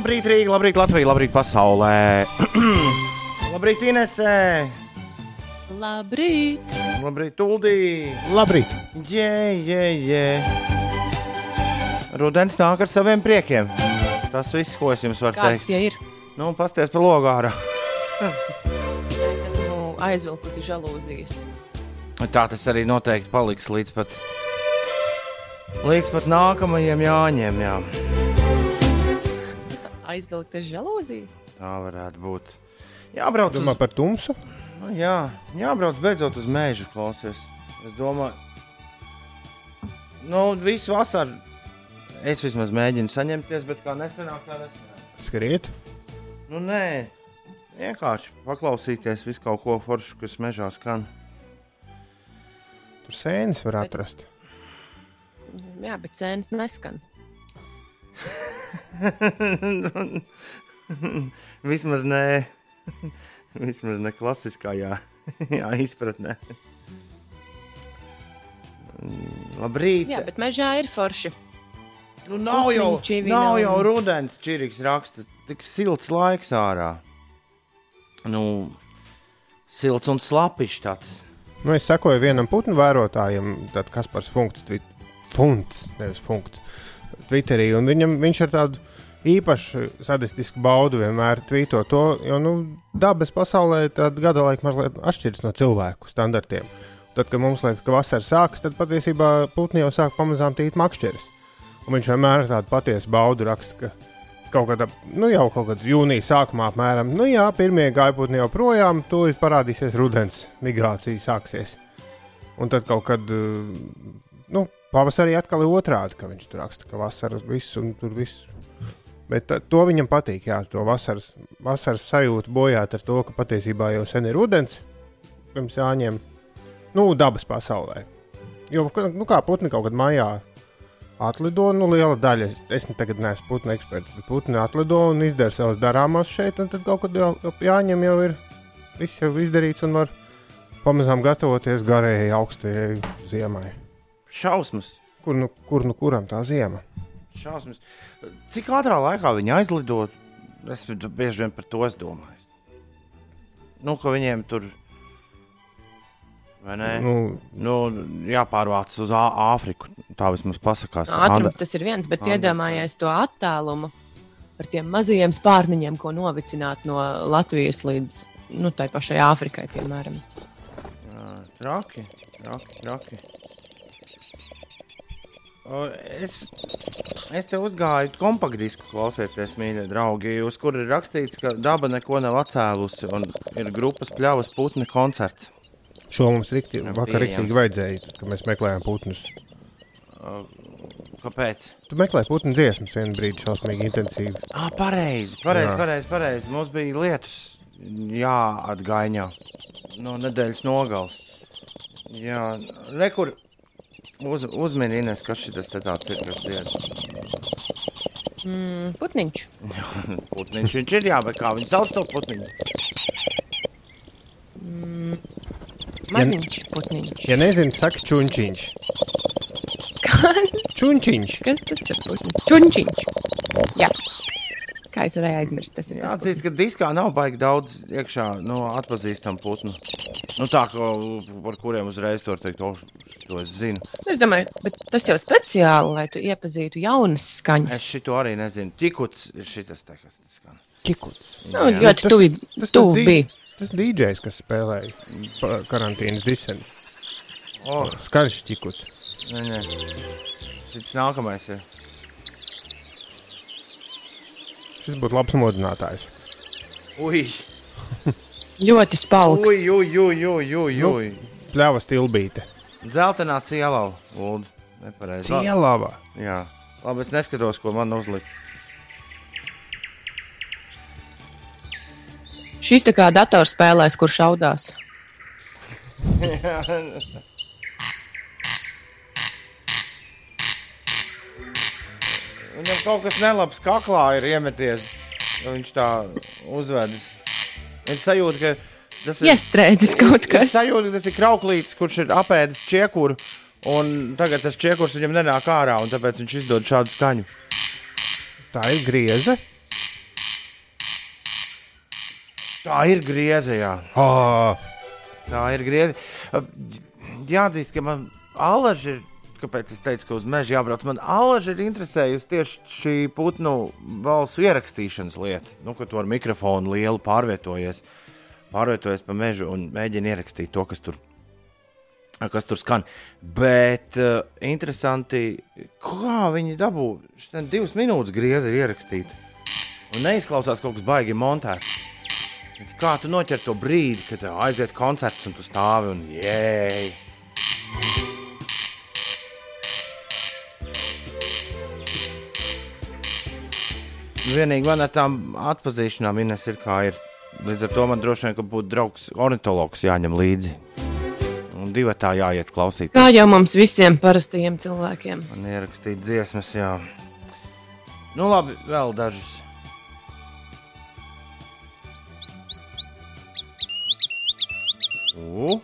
Labrīt, Rīga, labrīt, Latvija, labrīt, pasaulē. labrīt, Inesē. Labrīt! Labrīt, Uldī. Labrīt! Jē, jē, jē. Rudens nāk ar saviem priekiem. Tas viss, ko es jums varu Kādi teikt. tie ir? Nu, pasties pa logāra. Es esmu aizvilkusi žalūzijas. Tā tas arī noteikti paliks līdz pat, līdz pat nākamajiem jāņem. Jā. Aizvilktas žalūzijas? Tā varētu būt. Jābrauc Domā uz, par tumsu? nu, jā, jābrauc beidzot uz mežu, klausies. Es domāju, nu, visu vasaru es vismaz mēģinu saņemties, bet kā nesenāk, tā nesenāk. Skriet. Nu, nē, vienkārši paklausīties visu kaut ko foršu, kas mežā skan. Tur sēnes var atrast. Jā, bet cēnas neskan. Vismaz ne, vismaz ne klasiskā jā, jā, izpratnē. Labrīt! Jā, bet mežā ir forši. Nu, nav jau, Putniņi čivina nav jau rudens, čiriks raksta. Tik silts laiks ārā. Nu, silts un slapišs tāds. Nu, es sekoju vienam putnu vērotājam, tad Kaspars Funkts, tvit, Funkts, nevis Funkts, Twitterī, un viņam, viņš ar tādu īpašu sadistisku baudu vienmēr tvīto to, jo, nu, dabas pasaulē gada laika mazliet atšķiras no cilvēku standartiem. Tad, kad mums liekas, ka vasara sākas, tad patiesībā putni jau sāk pamazām tīt makšķeres. Un viņš vienmēr ar tādu patiesu baudu raksta, ka kaut kādā, nu jau kaut kādā jūnija sākumā, apmēram, nu jā, pirmie gaiputni jau projām, tūlīt parādīsies rudens, migrācija sāksies. Un tad kaut kad, nu, pavasarī atkal ir otrādi, ka viņš tur raksta, ka vasaras viss un tur viss. Bet tā, to viņam patīk, jā, to vasaras, vasaras sajūtu bojāt ar to, ka patiesībā jau sen ir rudens, pirms jāņem, nu, dabas pasaulē. Jo, nu, kā putni kaut kad mājā atlido, nu, liela daļa. Es, es ne tagad neesmu putnu eksperts, bet putni atlido un izdara savus darāmos šeit, un tad kaut kad jau, jau jāņem, jau ir viss jau izdarīts un var pamazām gatavoties garējai augstajai ziemai. Šausmas. Kur nu, kur nu kuram tā ziema? Šausmas. Cik ātrā laikā viņi aizlidot? Es bieži vien par to domāju. Nu, ka viņiem tur vai ne? Nu, Nu, nu, jāpārvāc uz Ā- Āfriku. Tā vismaz pasakās. Ātrums tas ir viens, bet iedomājies to attālumu par tiem mazajiem spārniņiem, ko novicināt no Latvijas līdz nu, tai pašai Āfrikai, piemēram. Traki, traki, traki. Es, es te uzgāju kompaktdisku, klausieties, mīļie draugi, uz kura ir rakstīts, ka daba neko nav atcēlusi un ir grupas pļavas putni koncerts. šo mums rikti, vakar rīktīgi vajadzēja, kad mēs meklējām putnus. Kāpēc? Tu meklēji putnu dziesmas vienu brīdi šausmīgi intensīvi. Ah, pareizi, pareizi, pareizi, pareizi. Mums bija lietus jāatgaiņā no nedēļas nogals. Jā, rekur uz, uzminīties, kas šis te tāds ir, kas dzied. Mm, putniņš. Putniņš viņš ir, jā, bet kā viņi sauc to putniņu? Maziņš putniņš. Ja nezini, saka čunčiņš. Kas? Čunčiņš. Kas tas ir? putniņš? Čunčiņš. Jā. Kā es varēju aizmirst? Tas ir tas Jāatzīst, ka diskā nav baigi daudz iekšā no atpazīstamu putnu. Nu, tā, ko, par kuriem uzreiz tur teikt, o, to es zinu. Es domāju, bet tas jau speciāli, lai tu iepazītu jaunas Es skaņas. šito arī nezinu. Tikuts šitas te, kas tas skan. Čikuts. Nu, jā. ļoti Tas- tuvi, tas- tas tuvi di- bija. Tas DJs, kas spēlēja karantīnas disenis. O, Skaļš čikuts. nē, nē. Šis nākamais ir. Šis būtu labs modinātājs. Ui, Ļoti spauks. ui, ui, ui, ui, ui, Nu. ui. Pļāvas tilbīte. Dzeltenā cielā, Ulu. Nepareizi. Cielāvā. Jā, labi, es neskatos, ko man uzlika. Šis tā kā datorspēlēs, kur šaudās. Viņam kaut kas nelabs kaklā ir iemeties. Viņš tā uzvedas. Es sajūtu, ka tas ir iestrēdzis kaut kas. Es sajūtu, ka tas ir krauklīts, kurš ir apēdis čiekuru, un tagad tas čiekurs viņam nenāk ārā, un tāpēc viņš izdod šādu skaņu. Tā ir grieze. Tā ir grieze, jā. Oh. Tā ir grieze. Jāatzīst, ka man alerģija ir Kāpēc es teicu, ka uz meža jābrauc? Man alaži ir interesējusi tieši šī putnu balsu ierakstīšanas lieta. Nu, ka tu ar mikrofonu lielu pārvietojies, pārvietojies pa mežu un mēģini ierakstīt to, kas tur, kas tur skan. Bet uh, interesanti, kā viņi dabū šeit divas minūtes griezi ir ierakstīta. Un neizklausās kaut kas baigi montēts. Kā tu noķer to brīdi, kad aiziet koncerts un tu stāvi un jēj? Vienīgi man ar tām atpazīšanām Ines ir kā ir. Līdz ar to man droši vien, būtu draugs ornitologs jāņem līdzi. Un divi tā jāiet klausīt. Kā jau mums visiem parastajiem cilvēkiem. Man ierakstīt dziesmas, jā. Nu labi, vēl dažas. U.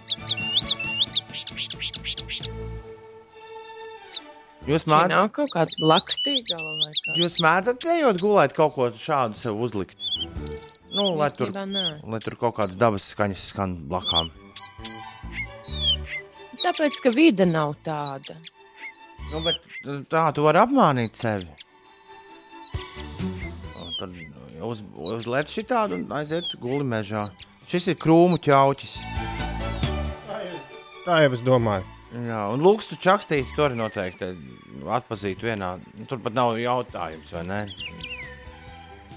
Jūs Šī mācāt, nav kaut kāda lakstīgala vai kā? jūs mēdzat ejot gulēt kaut ko šādu sev uzlikt. Nu, lai tur, lai tur kaut kādas dabas skaņas skan blakām. Tāpēc, ka vide nav tāda. Nu, bet tā tu vari apmānīt sevi. Un Tad uz, uzliek šī tādu un aiziet guli mežā. Šis ir krūmu ķauķis. tā jau es domāju. Jā, un lūgstu čakstīti to arī noteikti atpazīt vienā. Nu, Tur pat nav jautājums, vai ne?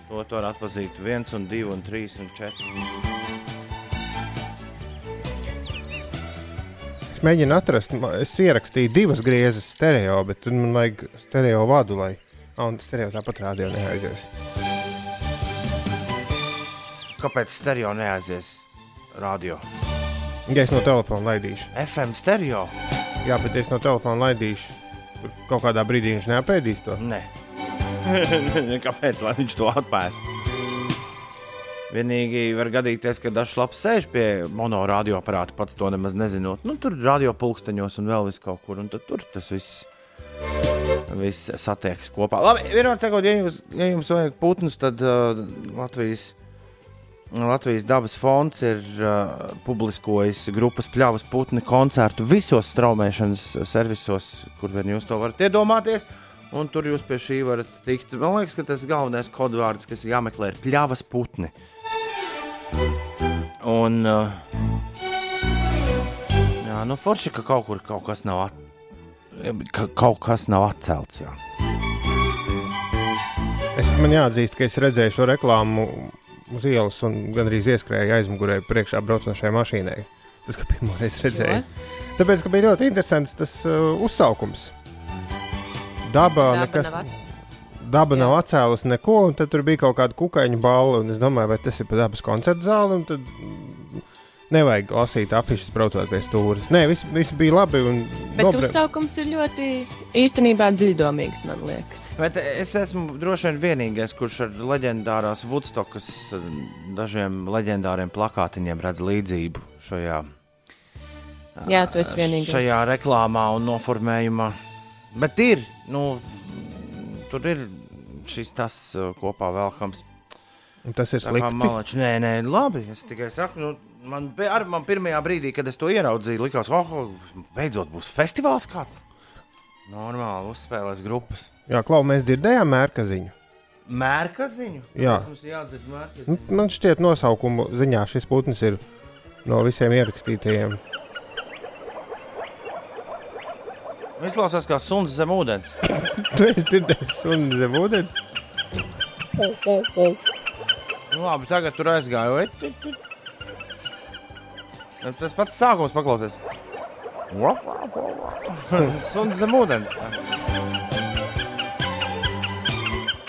To tu vari atpazīt viens, un divi, un trīs, un četri. Es mēģinu atrast, es ierakstīju divas griezes stereo, bet tur man vajag stereo vadu, lai. Ah, stereo tāpat rādījā neaizies. Kāpēc stereo neaizies radio? Ja es no telefona laidīšu, FM stereo? jā, bet es no telefona laidīšu, tur kaut kādā brīdī viņš neapēdīs to. Nē, kāpēc lai viņš to atpēst? Vienīgi var gadīties, ka dažs labs sēž pie monorādioaparāta, pats to nemaz nezinot. Nu, tur radio pulksteņos un vēl vis kaut kur, un tad tur tas viss. Viss satiekas kopā. Labi, vienmēr sakot, ja jums, ja jums vajag putnus, tad uh, Latvijas, Latvijas dabas fonds ir uh, publiskojis grupas pļavas putni koncertu visos straumēšanas servisos, kur vien jūs to varat iedomāties. Un tur jūs pie šī varat tikt. Man liekas, ka tas galvenais kodvārds, kas ir jāmeklē, ir pļavas putni. Un, uh, jā, nu, forši, ka kaut kur kaut kas nav, at, ka kaut kas nav atcelts. Jā. Es man jāatzīst, ka es redzēju šo reklāmu uz ielas un gandrīz ieskrēju aizmugurē priekšā braucošajai mašīnai. Tas, ka pirmo reizi redzēju. Tāpēc, ka bija ļoti interesants tas uh, uzsaukums. Daba, Daba nekas, nav daba Jā. nav atcēlusi neko, un tur bija kaut kāda kukaiņa balva. Es domāju, vai tas ir pa dabas koncerta zāli. Tad nevajag lasīt afišas, braucot pie stūres. Nē, viss, viss bija labi. un Bet nobre- uzsaukums ir ļoti īstenībā dziļdomīgs, man liekas. Bet es esmu droši vien vienīgais, kurš ar leģendārās Woodstockas eh, dažiem leģendāriem plakātiņiem redz līdzību šajā, Jā, tu esi vienīgais. šajā reklāmā un noformējumā. Bet ir, nu, tur ir šis tas eh, kopā velkams. un tas ir Tā kā slikti. malači, nē, nē, labi. Es tikai saku, nu, man, ar, man pirmajā brīdī, kad es to ieraudzīju, likās, oh, beidzot būs festivāls kāds. Normāli uzspēlēs grupas. Jā, Klau, mēs dzirdējām mērkaziņu. Mērkaziņu? Jā. Kāpēc Mums jādzird mērkaziņu. Nu, Man šķiet, nosaukumu ziņā šis putns ir no visiem ierakstītajiem. Izklausās kā suns zem ūdens. Tu esi dzirdējis, un zem ūdens. Nu, labi, tagad tur aizgāju. Nu, Tas pats sākums paklausies. Suns zem ūdens.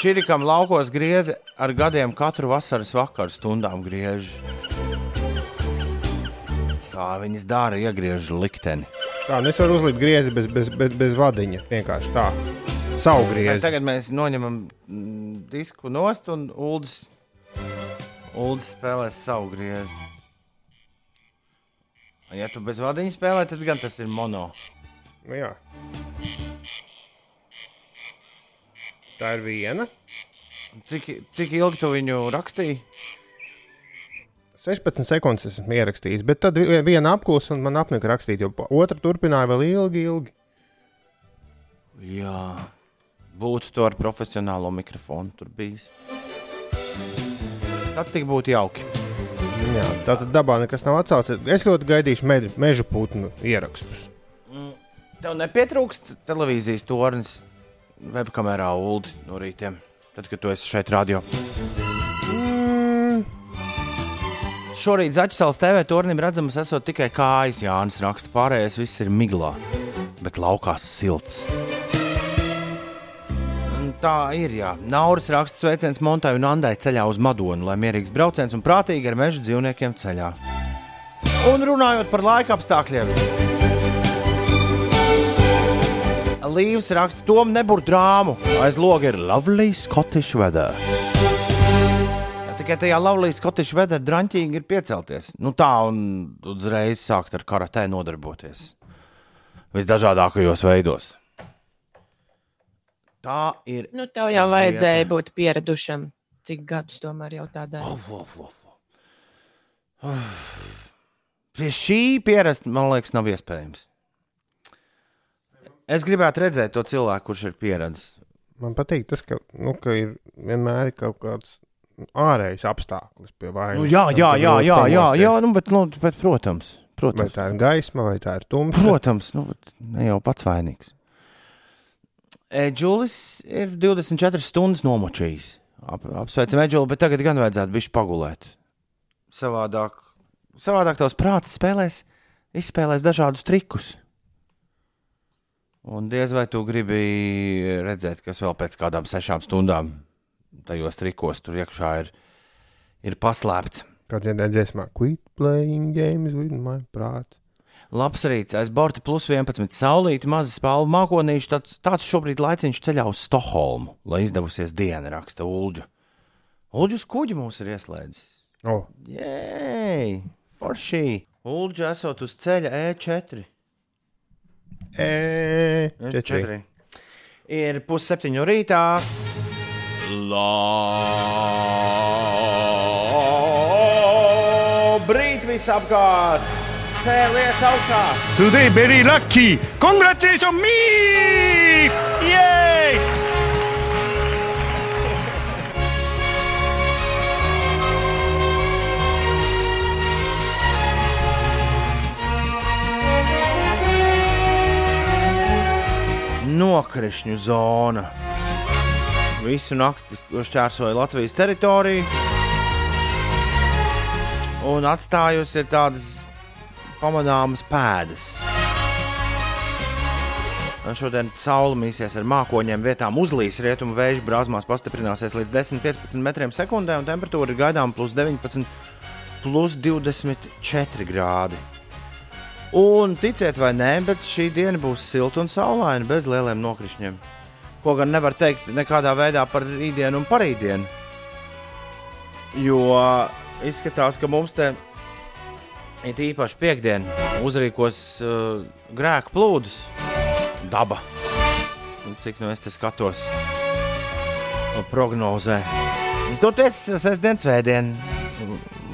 Čirikam laukos griezi ar gadiem katru vasaras vakaru stundām griež. Kā viņas dara, iegriež likteni. Tā, nu es varu uzlikt griezi bez, bez, bez, bez vadiņa. Vienkārši tā. Savu griezi. Tagad mēs noņemam mm, disku nost un Uldis, Uldis spēlēs savu griezu. Ja tu bez vadiņa spēlē, tad gan tas ir mono. Nu, jā. Tā ir viena. Cik, cik ilgi tu viņu rakstīji? 16 sekundes esmu ierakstījis, bet tad vi- viena apklusa un man apnika rakstīt, jo otra turpināja vēl ilgi, ilgi. Jā, būtu to ar profesionālo mikrofonu tur bijis. Tad tik būtu jauki. Jā, tā tad dabā nekas nav atsaucies. Es ļoti gaidīšu meža, meža putnu ierakstus. Tev nepietrūkst televīzijas tornis webkamerā ULDI no rītiem, tad, kad tu esi šeit radio. Mm, Šorīt Zaķisāls TV tornim redzamas esot tikai kājas, Jānis raksta. Pārējais viss ir miglā, bet laukās silts. Tā ir, jā. Nauris raksta sveiciens Montai un Andai ceļā uz Madonu, lai mierīgs brauciens un prātīgi ar meža dzīvniekiem ceļā. Un runājot par laika apstākļiem. Līvs raksta, Tom nebūs drāmu. Aiz loga ir lovely Scottish weather. Ja tikai tajā Latvijas Scottish weather drāmķīgi ir piecelties. Nu tā un uzreiz sākt ar karatē nodarboties. Visdažādākajos veidos. Tā ir. Nu, tev jau vajadzēja būt pieradušam. Cik gadus tomēr jau tā dara? Of, of, of. Uf. Pie šī pierast, man liekas, nav iespējams. Es gribētu redzēt to cilvēku, kurš ir pieradis. man patīk tas, ka, nu, ka ir vienmēr ir kaut kāds ārējs apstākļus pie vainas. Nu, jā, jā, jā, jā, jā, jā nu, bet, nu, bet, protams, Vai protams, tā ir gaisma, vai tā ir tumsa? protams nu, bet ne jau pats vainīgs. Džulis ir 24 stundas nomočījis. Ap, apsveicam, Džuli, bet tagad gan vajadzētu bišķi pagulēt. Savādāk, savādāk tavs prāts spēlēs, izspēlēs dažādus trikus. Un diez vai tu gribi redzēt, kas vēl pēc kādām sešām stundām tajos trikos tur iekšā ir, ir paslēpts. Kāds dziedāja dziesmā, quit playing games with my prāt. Labs rīts, aiz borta plus 11 saulīti, maza spālu mākonīši. Tāds, tāds šobrīd laiciņš ceļā uz Stokholmu, lai izdevusies diena, raksta Ulģa. Ulģis kuģi mūs ir ieslēdzis. Oh, Jēj, forši! Ulģa esot uz ceļa E E4. e. Ir pusseptiņu rītā. Labrīt visapkārt! Cēlies augšā! Today very lucky. Congratulations me! Yay! Nokrišņu zona. Visu nakti šķērsoja Latvijas teritoriju un atstājusi tādas pamanāmas pēdas. Un Šodien saule mīsies ar mākoņiem, vietām uzlīs rietumu vēju brāzmās, pastiprināsies līdz 10-15 metriem sekundē, un temperatūra ir gaidām plus 19, plus 24 grādi. Un ticiet vai nē, bet šī diena būs silta un saulaina, bez lieliem nokrišņiem. Ko gan nevar teikt nekādā veidā par rītdienu un parītdienu. Jo izskatās, ka mums te ir īpaši piekdiena, uzrīkos uh, grēku plūdus, daba. Un cik nu es te skatos, un prognozē. Un Tur tas ir sestdienas vēdiens,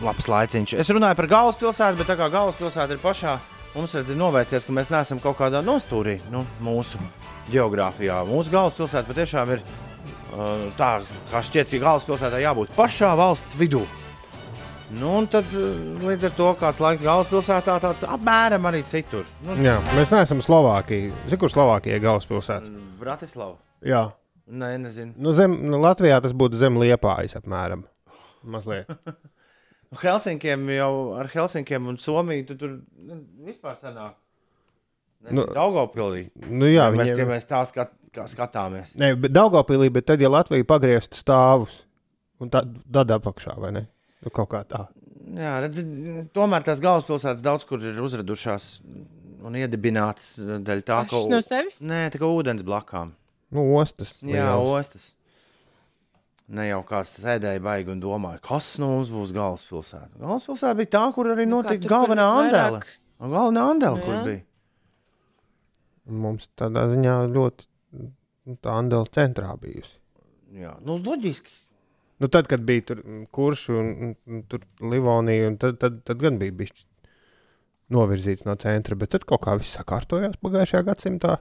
labs laiciņš. Es runāju par galvaspilsētu, bet tā kā galvaspilsēta ir pašā, mums redz, ir novērsies, ka mēs neesam kaut kādā nostūrī nu, mūsu geogrāfijā. Mūsu galvaspilsēta patiešām ir uh, tā, kā šķiet, ka galvaspilsētā jābūt pašā valsts vidū. Nu, un tad uh, līdz ar to kāds laiks galvaspilsētā tāds apmēram arī citur. Nu, Jā, mēs neesam Slovākija. Zinu, kur Slovākija ir galvaspilsēta? Bratislava. Jā, Nē, nezinu. nu, zem, nu, Latvijā tas būtu zem liepājas apmēram. Mazliet. Nu, Helsinkiem jau ar Helsinkiem un Somiju tu tur nu, vispār sanāk. Nu, Daugopilī. Nu, jā, mēs, viņiem... ja mēs tā skat, kā skatāmies. Nē, bet Daugopilī, bet tad, ja Latvija pagrieztu stāvus, un tad, tad apakšā, vai ne? Nu, kaut kā tā. Jā, redz, tomēr tās galvaspilsētas daudz kur ir uzradušās un iedibinātas dēļ tā, ka Pašas no sevis? Nē, tā kā ūdens blakām. Nu, ostas. Jā, liels. ostas. Ne jau kāds sēdēja baigi un domāja, kas no mums būs galvaspilsēta. Galvaspilsēta bija tā, kur arī Nu, kā notika tur, kur galvenā andēle. visvairāk- Un Galvenā andēle, kur jā. bija. Mums tādā ziņā ļoti nu, tā Andela centrā bijusi. Jā, nu, loģiski. Nu, tad, kad bija tur mm, kurš un, un, un tur Livonija, tad, tad, tad gan bija bijis novirzīts no centra, bet tad kaut kā viss sakārtojās pagājušajā gadsimtā.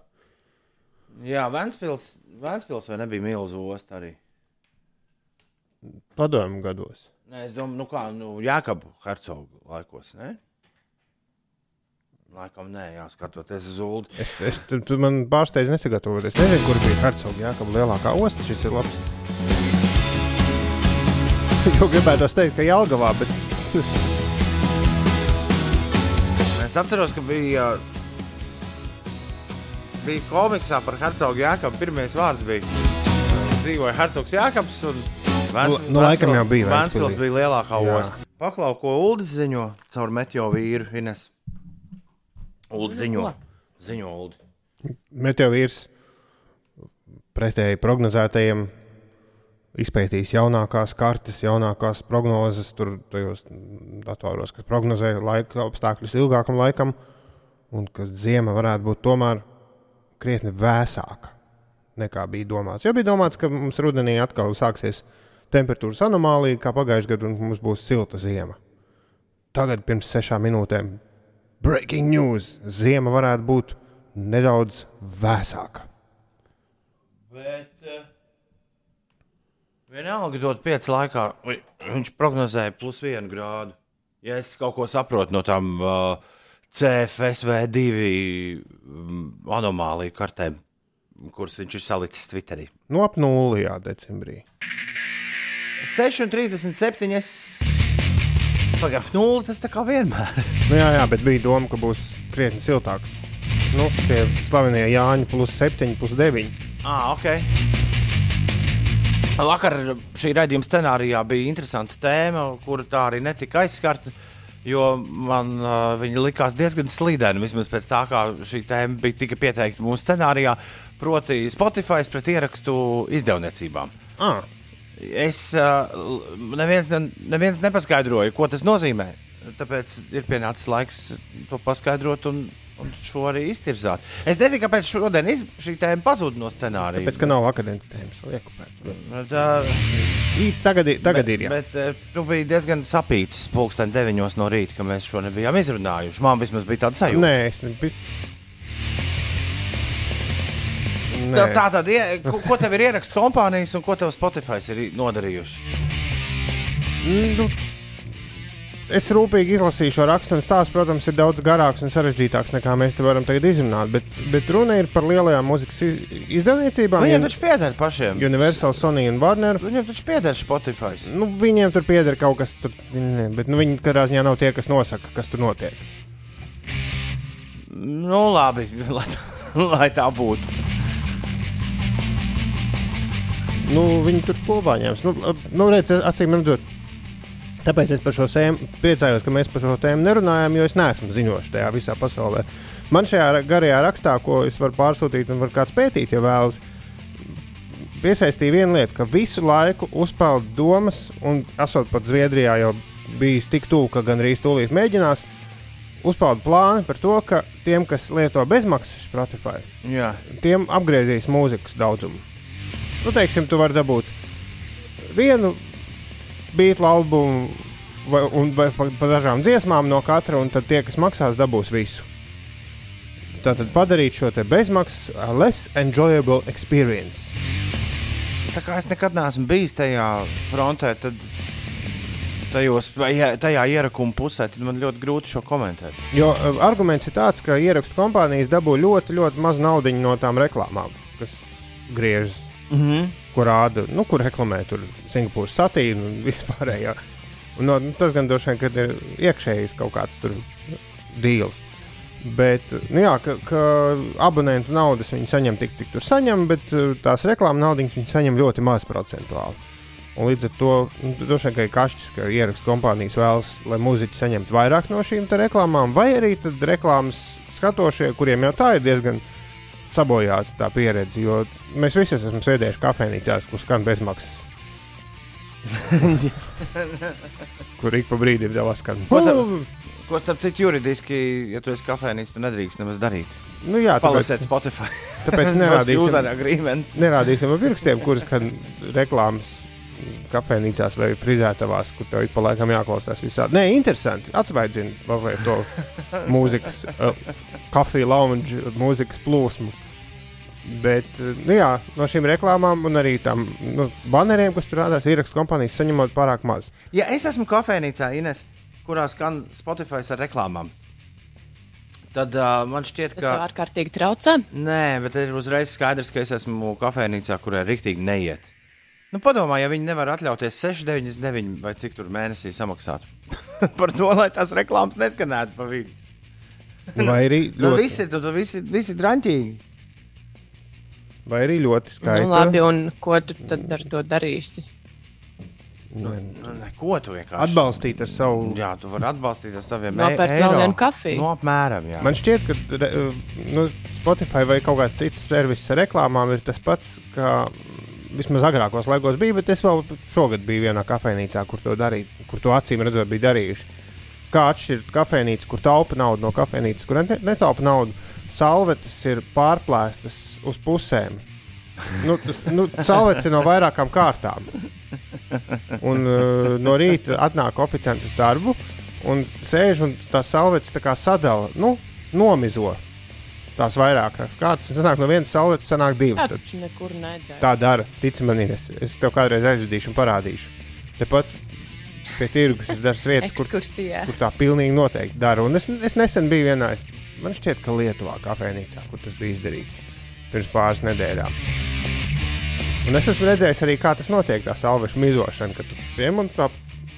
Jā, Vēnspils, Vēnspils vai nebija milzu osta arī? Padomu gados. Nē, es domāju, nu kā, nu, Jākabu hercogu laikos, ne? Laikam nē, jāskatoties uz ulu. Es, es tu, tu man pārsteidz nesagatavot. Es nezinu, kur bija Hercogs Jākaba lielākā osta. Šis ir labs. Jo gribētu teikt, ka Jālgavā, bet Es atceros, ka bija, bija komiksā par hercogu Jākabu. Pirmais vārds bija dzīvoja hercogs Jākabs. Un Vēns, Nu, laikam jau bija Vēnspils bija lielākā Jā. osta. Paklau, ko Uldis ziņo caur meteo vīru Ines. Uldis ziņo. Ziņo Uldi. meteorīts pretēji prognozētajiem izpētījis jaunākās kartes, jaunākās prognozes, tur tajos datoros, kas prognozē laika apstākļus ilgākam laikam, un ka zima varētu būt tomēr krietni vēsāka nekā bija domāts. Jo bija domāts, ka mums rudenī atkal sāksies temperatūras anomālija, kā pagājušajā gadā, un mums būs silta zima. Tagad, pirms sešām minūtēm, breaking news! Zima varētu būt nedaudz vēsāka. Bet vienalga dot pieci laikā, viņš prognozēja plus vienu grādu. Ja es kaut ko saprotu no tām uh, CFSV2 um, anomāliju kartēm, kuras viņš ir salicis Twitterī. Nu, ap nulli, jā, decembrī. 6,37. Es... Pagaidām, nulli tas tā kā vienmēr. Nu, jā, jā, bet bija doma, ka būs krietni siltāks. Nu, tie slavenie Jāņi plus 7, plus 9. Ah, ok. Vakar šī raidījuma scenārijā bija interesanta tēma, kura tā arī netika aizskarta. Jo man uh, viņa likās diezgan slīdēna, vismaz pēc tā, kā šī tēma bija tika pieteikta mūsu scenārijā, proti, Spotify pret ierakstu izdevniecībām. Ah, Es uh, neviens, ne, neviens nepaskaidroju, ko tas nozīmē. Tāpēc ir pienācis laiks to paskaidrot un, un šo arī iztirzāt. Es nezinu, kāpēc šodien iz, šī tēma pazuda no scenārija. tāpēc, ka nav akadēmiskas tēmas. Tā, Ī, Tagad, tagad bet, ir. Jā. Bet tu biji diezgan sapīts pulksten 9 no rīta, ka mēs šo nebijām izrunājuši. Man vismaz bija tāda sajūta. Nē, es nebiju. Tā, tā tad, ko, ko tev ir ierakstu kompānijas un ko tev Spotify ir nodarījuši? Nu, es rūpīgi izlasīju šo rakstu, un stāsts, protams, ir daudz garāks un sarežģītāks nekā mēs te varam tagad izrunāt. Bet, bet runa ir par lielajām mūzikas iz- izdevniecībām. Viņiem Un- taču pieder pašiem. Universal, Sony un Warner. Viņiem taču pieder Spotify. Nu, viņiem tur pieder kaut kas, tur, ne, bet nu, viņi katrā ziņā nav tie, kas nosaka, kas tur notiek. Nu, labi, lai, tā- lai tā būtu. Nu, viņi tur kopā ņems. Nu, nu acīm redzot. Tāpēc es par šo tēmu priecājos, ka mēs par šo tēmu nerunājam, jo es neesmu ziņošs tajā visā pasaulē. Man šajā ra- garajā rakstā, ko es varu pārsūtīt un var kāds pētīt, ja vēlas, piesaistīja viena lieta, ka visu laiku uzpeld domas, un esot pat Zviedrijā jau bijis tik tuvu, ka gan arī stūlīt mēģinās, uzpeld plāni par to, ka tiem, kas lieto bezmaksas Spotify, Jā, tiem apgriezīs mūzikas daudzumu. Nu, teiksim, tu vari dabūt vienu beigtu albumu vai, un, vai pa, pa dažām dziesmām no katra, un tad tie, kas maksās, dabūs visu. Tātad padarīt šo te bezmaksas, less enjoyable experience. tā kā es nekad neesmu bijis tajā frontē, tad tajos, tajā ierakuma pusē, tad man ļoti grūti šo komentēt. Jo uh, arguments ir tāds, ka ierakstu kompānijas dabū ļoti, ļoti maz naudas no tām reklāmām, kas griežas Mm -hmm. Kur rāda, nu, kur reklamē tur Singapūras satīnu un vispārējā. Un, no, nu, tas gan droši vien kad ir iekšējs kaut kāds tur deals. Bet, nu jā, ka, ka abonentu naudas viņi saņem tik, cik tur saņem, bet uh, tās reklāmas naudas viņi saņem ļoti maz procentuāli. Un līdz ar to nu, droši vien ir kašķis, ka ierakstu kompānijas vēlas, lai mūziķi saņemtu vairāk no šīm reklāmām, vai arī reklāmas skatošie, kuriem jau tā ir diezgan sabojāta tā pieredze, jo mēs visi esam sēdējuši kafejnīcās, kur skan bezmaksas. kur ik pa brīdim jau skan. Ko sa- Ko starp citu juridiski, ja tu esi kafejnīcis, tu nedrīkst nemaz darīt. Nu, jā, Palasēt tāpēc, Spotify. tāpēc nerādīsim, nerādīsim ar pirkstiem, kuras skan reklāmas kafejnīcās vai frizētavās, kur tev ik pa laikam jāklausās visādi. Nē, interesanti. Atsvaidzina mazliet to mūzikas, uh, kafiju lounge, mūzikas plūsmu. Bet nu jā, no šīm reklāmām un arī tam nu, baneriem, kas tur rādās, ierakstu kompānijas saņemot pārāk maz. Ja es esmu kafejnīcā, Ines, kurā skan Spotify ar reklāmām, tad uh, man šķiet, Tas ka. ārkārtīgi traucē. Nē, bet ir uzreiz skaidrs, ka es esmu kafejnīcā, kurai rīktīgi neiet. Nu, padomā, ja viņi nevar atļauties 6,99 vai cik tur mēnesī samaksāt par to, lai tās reklāmas neskanētu pa vidu. Vai arī Nu, ļoti, visi, tu, tu, visi, visi draņķīgi. Vai arī ļoti skaisti. Nu, labi, un ko tu tad ar to darīsi? Nu, neko tu vienkārši Atbalstīt ar savu Jā, tu vari atbalstīt ar saviem Nopērkt e- vēl vienu kafiju. Nu, apmēram, jā. Man šķiet, ka re, nu, Spotify vai kaut kāds cits servis ar reklāmām ir tas pats, kā vismaz agrākos laikos bija, bet es vēl šogad biju vienā kafejnīcā, kur to darīju, kur to acīm redzot, bija darījuši. Kā atšķirt kafejnīcu, kur taupa naudu no kafejnīcas, kur ne, netaupa naudu. Salvetes ir pārplēstas uz pusēm. Nu, nu, salvetes ir no vairākām kārtām. Un uh, no rīta atnāk oficiāls uz darbu, un sēž un tās salvetes tā kā sadala, nu, nomizo tās vairākas kārtas. un Sanāk, no vienas salvetes sanāk divas. Tad taču nekur nedara. tā dara, tic man, Ines. Es tev kādreiz aizvedīšu un parādīšu. Tepat pie tirgus ir dažas vietas, kur, kur tā pilnīgi noteikti dara. Un es, es nesen biju vienā, es, man šķiet, ka Lietuvā, kafejnīcā, kur tas bija izdarīts pirms pāris nedēļām. Un es esmu redzējis arī, kā tas notiek, tā salvešu mizošana, kad tu piem un tā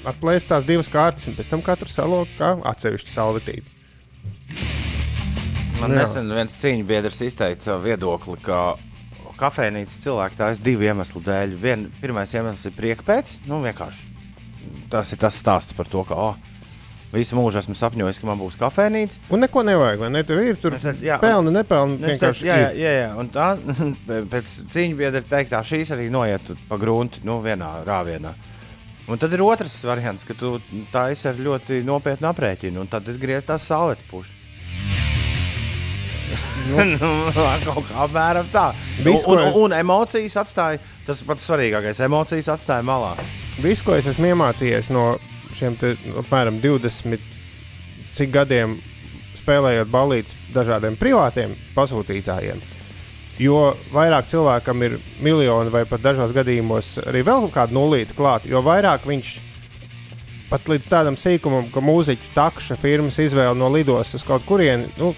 atplēs tās divas kārtas, un pēc tam katru salok kā atsevišķu salvetīti. Man Jā. nesen viens cīņu biedrs izteica savu viedokli, ka kafejnīcas cilvēki tā ir divu iemeslu dēļ. Vien, pirmais iemesls ir prieka pēc, nu vienkārši tas ir tas stāsts par to, ka oh, visu mūžu esmu sapņojis, ka man būs kafejnīca. Un neko nevajag, vai ne? Tev ir tur pelna, nepelna. Nu, Vienkārši jā, jā, jā, jā, un tā pēc cīņu biedra teiktā šīs arī noiet pa grunti, nu, vienā rāvienā. Un tad ir otrs variants, ka tu taisi ar ļoti nopietnu aprēķinu, un tad ir griezts tās saules pušas. Nu, kaut kā apmēram tā. Viss, un, un, un emocijas atstāja, tas pats svarīgākais, emocijas atstāja malā. Viss, ko es esmu iemācījies no šiem te, apmēram 20 cik gadiem spēlējot balīdzes dažādiem privātiem pasūtītājiem. Jo vairāk cilvēkam ir miljoni, vai pat dažos gadījumos arī vēl kāda nulīta klāta, jo vairāk viņš pat līdz tādam sīkumam, ka mūziķu takša firmas izvēle no lidostas uz kaut kurieni, nu,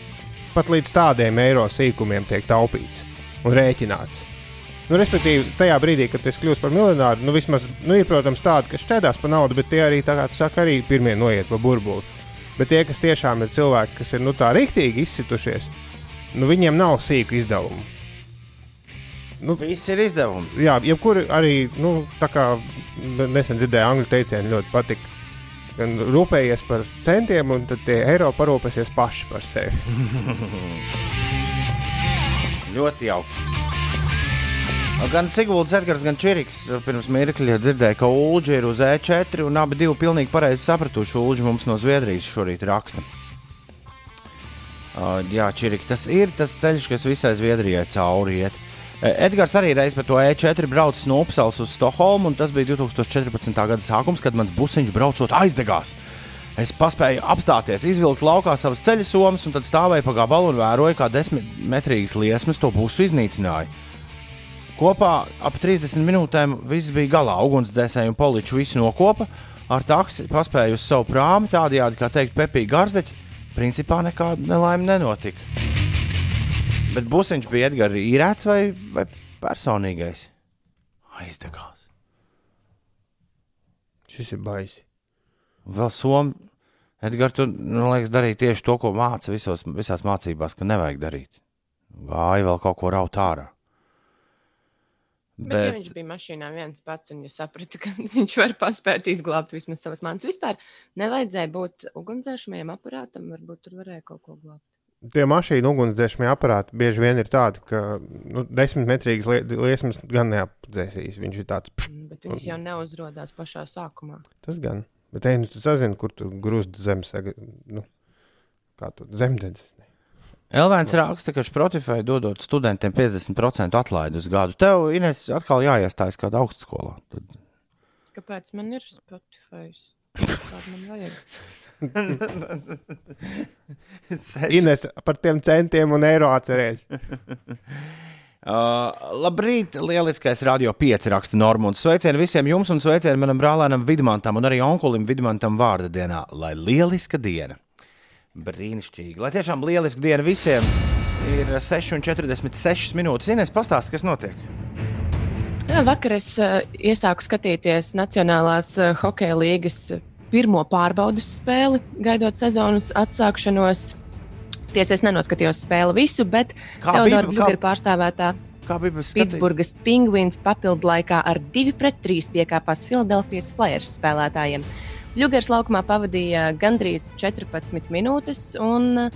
pat līdz tādiem eiro sīkumiem tiek taupīts un rēķināts. Nu, respektīvi, tajā brīdī, kad es kļūstu par miljonāru, nu, vismaz, nu, ir, protams, tādi, kas šķēdās par naudu, bet tie arī, tā kā tu saki, arī pirmie noiet pa burbuli. Bet tie, kas tiešām ir cilvēki, kas ir nu, tā rīktīgi izsitušies, nu, viņiem nav sīku izdevumu. Nu, Viss ir izdevumi. jā, jebkuri arī, nu, tā kā nesen dzirdēju angļu teicienu, ļoti patika. Gan rūpējies par centiem, un tad tie eiro parūpēsies paši par sevi. Ļoti jauki. Gan Sigūda Zedgars, gan Čiriks pirms mirkļa dzirdēja, ka Ulģi ir uz E4 un abi divi pilnīgi pareizi sapratuši. Ulģi mums no Zviedrijas šorīt raksta. Uh, jā, Čiriki, tas ir tas ceļš, kas visai Zviedrijai cauri iet. E, Edgars arī reiz par to E4 braucis no Upsals uz Stokholmu, un tas bija 2014. gada sākums, kad mans busiņš braucot aizdegās. Es paspēju apstāties, izvilkt laukā savas ceļa somas, un tad stāvēju pa gabalu un vēroju, kā desmitmetrīgas liesmas to pusu iznīcināja. Kopā ap 30 minūtēm viss bija galā. Ugunsdzēsēji un poliči visu nokopa. Ar taksi paspēju uz savu prāmu, tādējādi, kā teikt, pepīgi garzeķi. Principā nekāda nelaime nenotika. Bet busiņš bija Edgars īrēts vai, vai personīgais? Aizdegās. Šis ir baisi. Vēl Somija. Edgars, tu man liekas, darīja tieši to, ko māca visos, visās mācībās, ka nevajag darīt. Gāja vēl kaut ko raut ārā. Bet, ja viņš bija mašīnā viens pats un ja saprata, ka viņš var paspēt izglābt vismaz savas manas, vispār nevajadzēja būt ugunsdzēsmajam aparātam, varbūt tur varēja kaut ko glābt. Tie mašīnu ugunsdzēsmie aparāti bieži vien ir tādi, ka nu, desmitmetrīgas lie- liesmas gan neapdzēsīs. Viņš ir tāds pš, Mm, Bet viņas jau neuzrodās pašā sākumā. tas gan. Bet, ej, nu, tu zini, kur tu grūst zemes, nu, kā tu zemdedzi. Elvēns raksta, ka Spotify dodot studentiem 50% atlaidi uz gadu. Tev, Ines, atkal jāiestājas kādā augstskolā. Tad Kāpēc man ir Spotify? Kādu man vajag? Ines par tiem centiem un eiro atcerēs. Uh, labrīt, lieliskais radio 5 raksta Normons. Sveicieni visiem jums un sveicieni manam brālēnam Vidmantam un arī onkulim Vidmantam vārda dienā. Lai lieliska diena! Brīnišķīgi! Lai tiešām lieliska diena visiem! Ir 6,46 minūtes. Ines, pastāsti, kas notiek? Jā, vakar es uh, iesāku skatīties Nacionālās uh, hokeja līgas pirmo pārbaudas spēli, gaidot sezonas atsākšanos. Tiesa, es nenoskatījos spēli visu, bet Teodora pārstāvētā Kā skatījuma? Pitsburgas Penguins papildu laikā ar 2 pret 3 piekāpās Filadelfijas Flyers spēlētājiem. Bļūgers laukumā pavadīja gandrīz 14 minūtes, un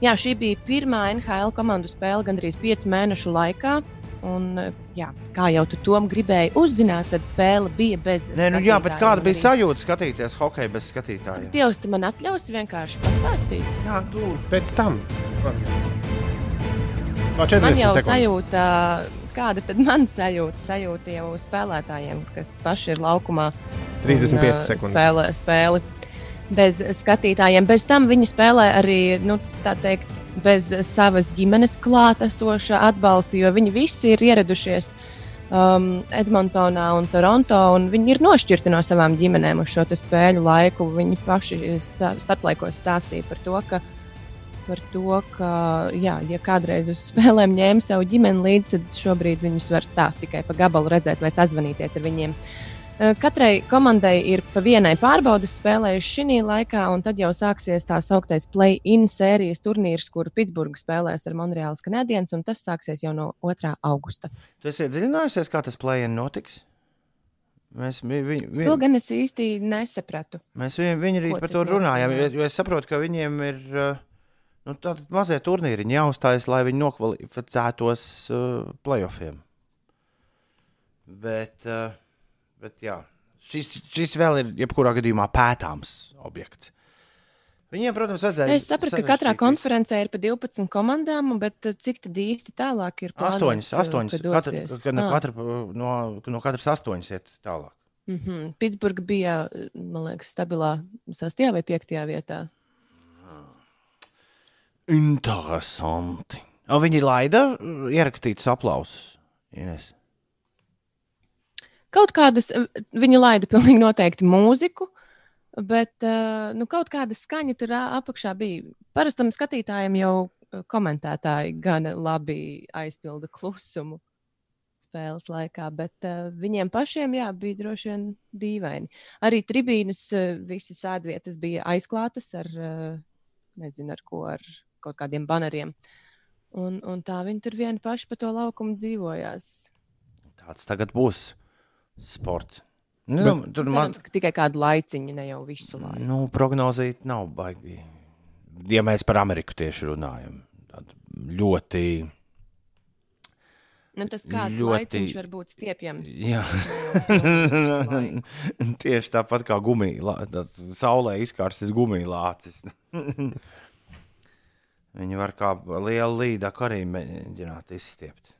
jā, šī bija pirmā NHL komandu spēle gandrīz 5 mēnešu laikā. Un, jā, kā jau tu tom gribēji uzzināt, tad spēle bija bez. Nē, nu jā, bet kāda bija arī. sajūta skatīties hokeju bez skatītājiem? Dievs, tu man atļausi vienkārši pastāstīt. Jā, tu. Pēc tam. No Man 40 jau sekundes. sajūta, kāda tad man sajūta, sajūta jau spēlētājiem, kas paši ir laukumā. 35 un, ā, sekundes. Spēlē, spēli bez skatītājiem. Bez tam viņi spēlē arī, nu, tā teikt, bez savas ģimenes klātesoša atbalsta, jo viņi visi ir ieradušies um, Edmontonā un Toronto, un viņi ir nošķirti no savām ģimenēm uz šo spēļu laiku. Viņi paši starplaikos stāstīja par to, ka par to, ka, jā, ja kādreiz uz spēlēm ņēma savu ģimeni līdzi, tad šobrīd viņus var tā tikai pa gabalu redzēt vai sazvanīties ar viņiem. Eh, Katrai komandai ir pa vienai pārbaudas spēlējuši šī laikā, un tad jau sāksies tā sauktais play-in sērijas turnīrs, kur Pitsburgā spēlēs ar Monreālas kanādiens, un tas sāksies jau no 2. augusta. Tu esi iedziļinājusies, kā tas plējiens notiks? Mēs, vi, vi, vi, gan es īsti nesapratu. mēs vi, viņi arī par to runājām. jo es saprotu, ka viņiem ir uh, nu, tādi mazie turnīri jāuzstājas, lai viņi nokvalificētos uh, playoffiem. Bet, uh, bet jā, šis, šis vēl ir jebkurā gadījumā pētāms objekts. Viņiem, protams, vajadzēja. Es sapratu, ka katrā konferencē ir pa 12 komandām, bet eh, cik tad īsti tālāk ir Astoņas, eh, astoņas. ka Katra, dosies? ka no, Ah. katra, no, no katras astoņas iet tālāk. Mm -hmm. Pitsburgā bija, man liekas, stabilā 6. vai 5. vietā. Interesanti. O, viņi laida uh, ierakstītus aplausus. Ines. Kaut kādas, eh, viņi laida pilnīgi noteikti mūziku, bet eh, nu, kaut kāda skaņa tur apakšā bija. Parastam skatītājam jau komentētāji gan labi aizpilda klusumu spēles laikā, bet uh, viņiem pašiem jā, bija droši vien dīvaini. Arī tribīnes, uh, visas sēdvietas bija aizklātas ar, uh, nezinu, ar ko, ar kaut kādiem baneriem. Un, un tā viņi tur vieni paši pa to laukumu dzīvojās. Tāds tagad būs sports. Nu, Bet- tur man Cerams, ka tikai kādu laiciņu, ne jau visu laiku. nu, prognozīt nav baigi. Ja mēs par Ameriku tieši runājam, tad ļoti. Nu, tas kāds ļoti- laiciņš var būt stiepjams. Jā. Laiku. Tieši tāpat kā gumija, saulē izkārsis gumija lācis. Viņi var kā liela līda arī mēģināt izstiept.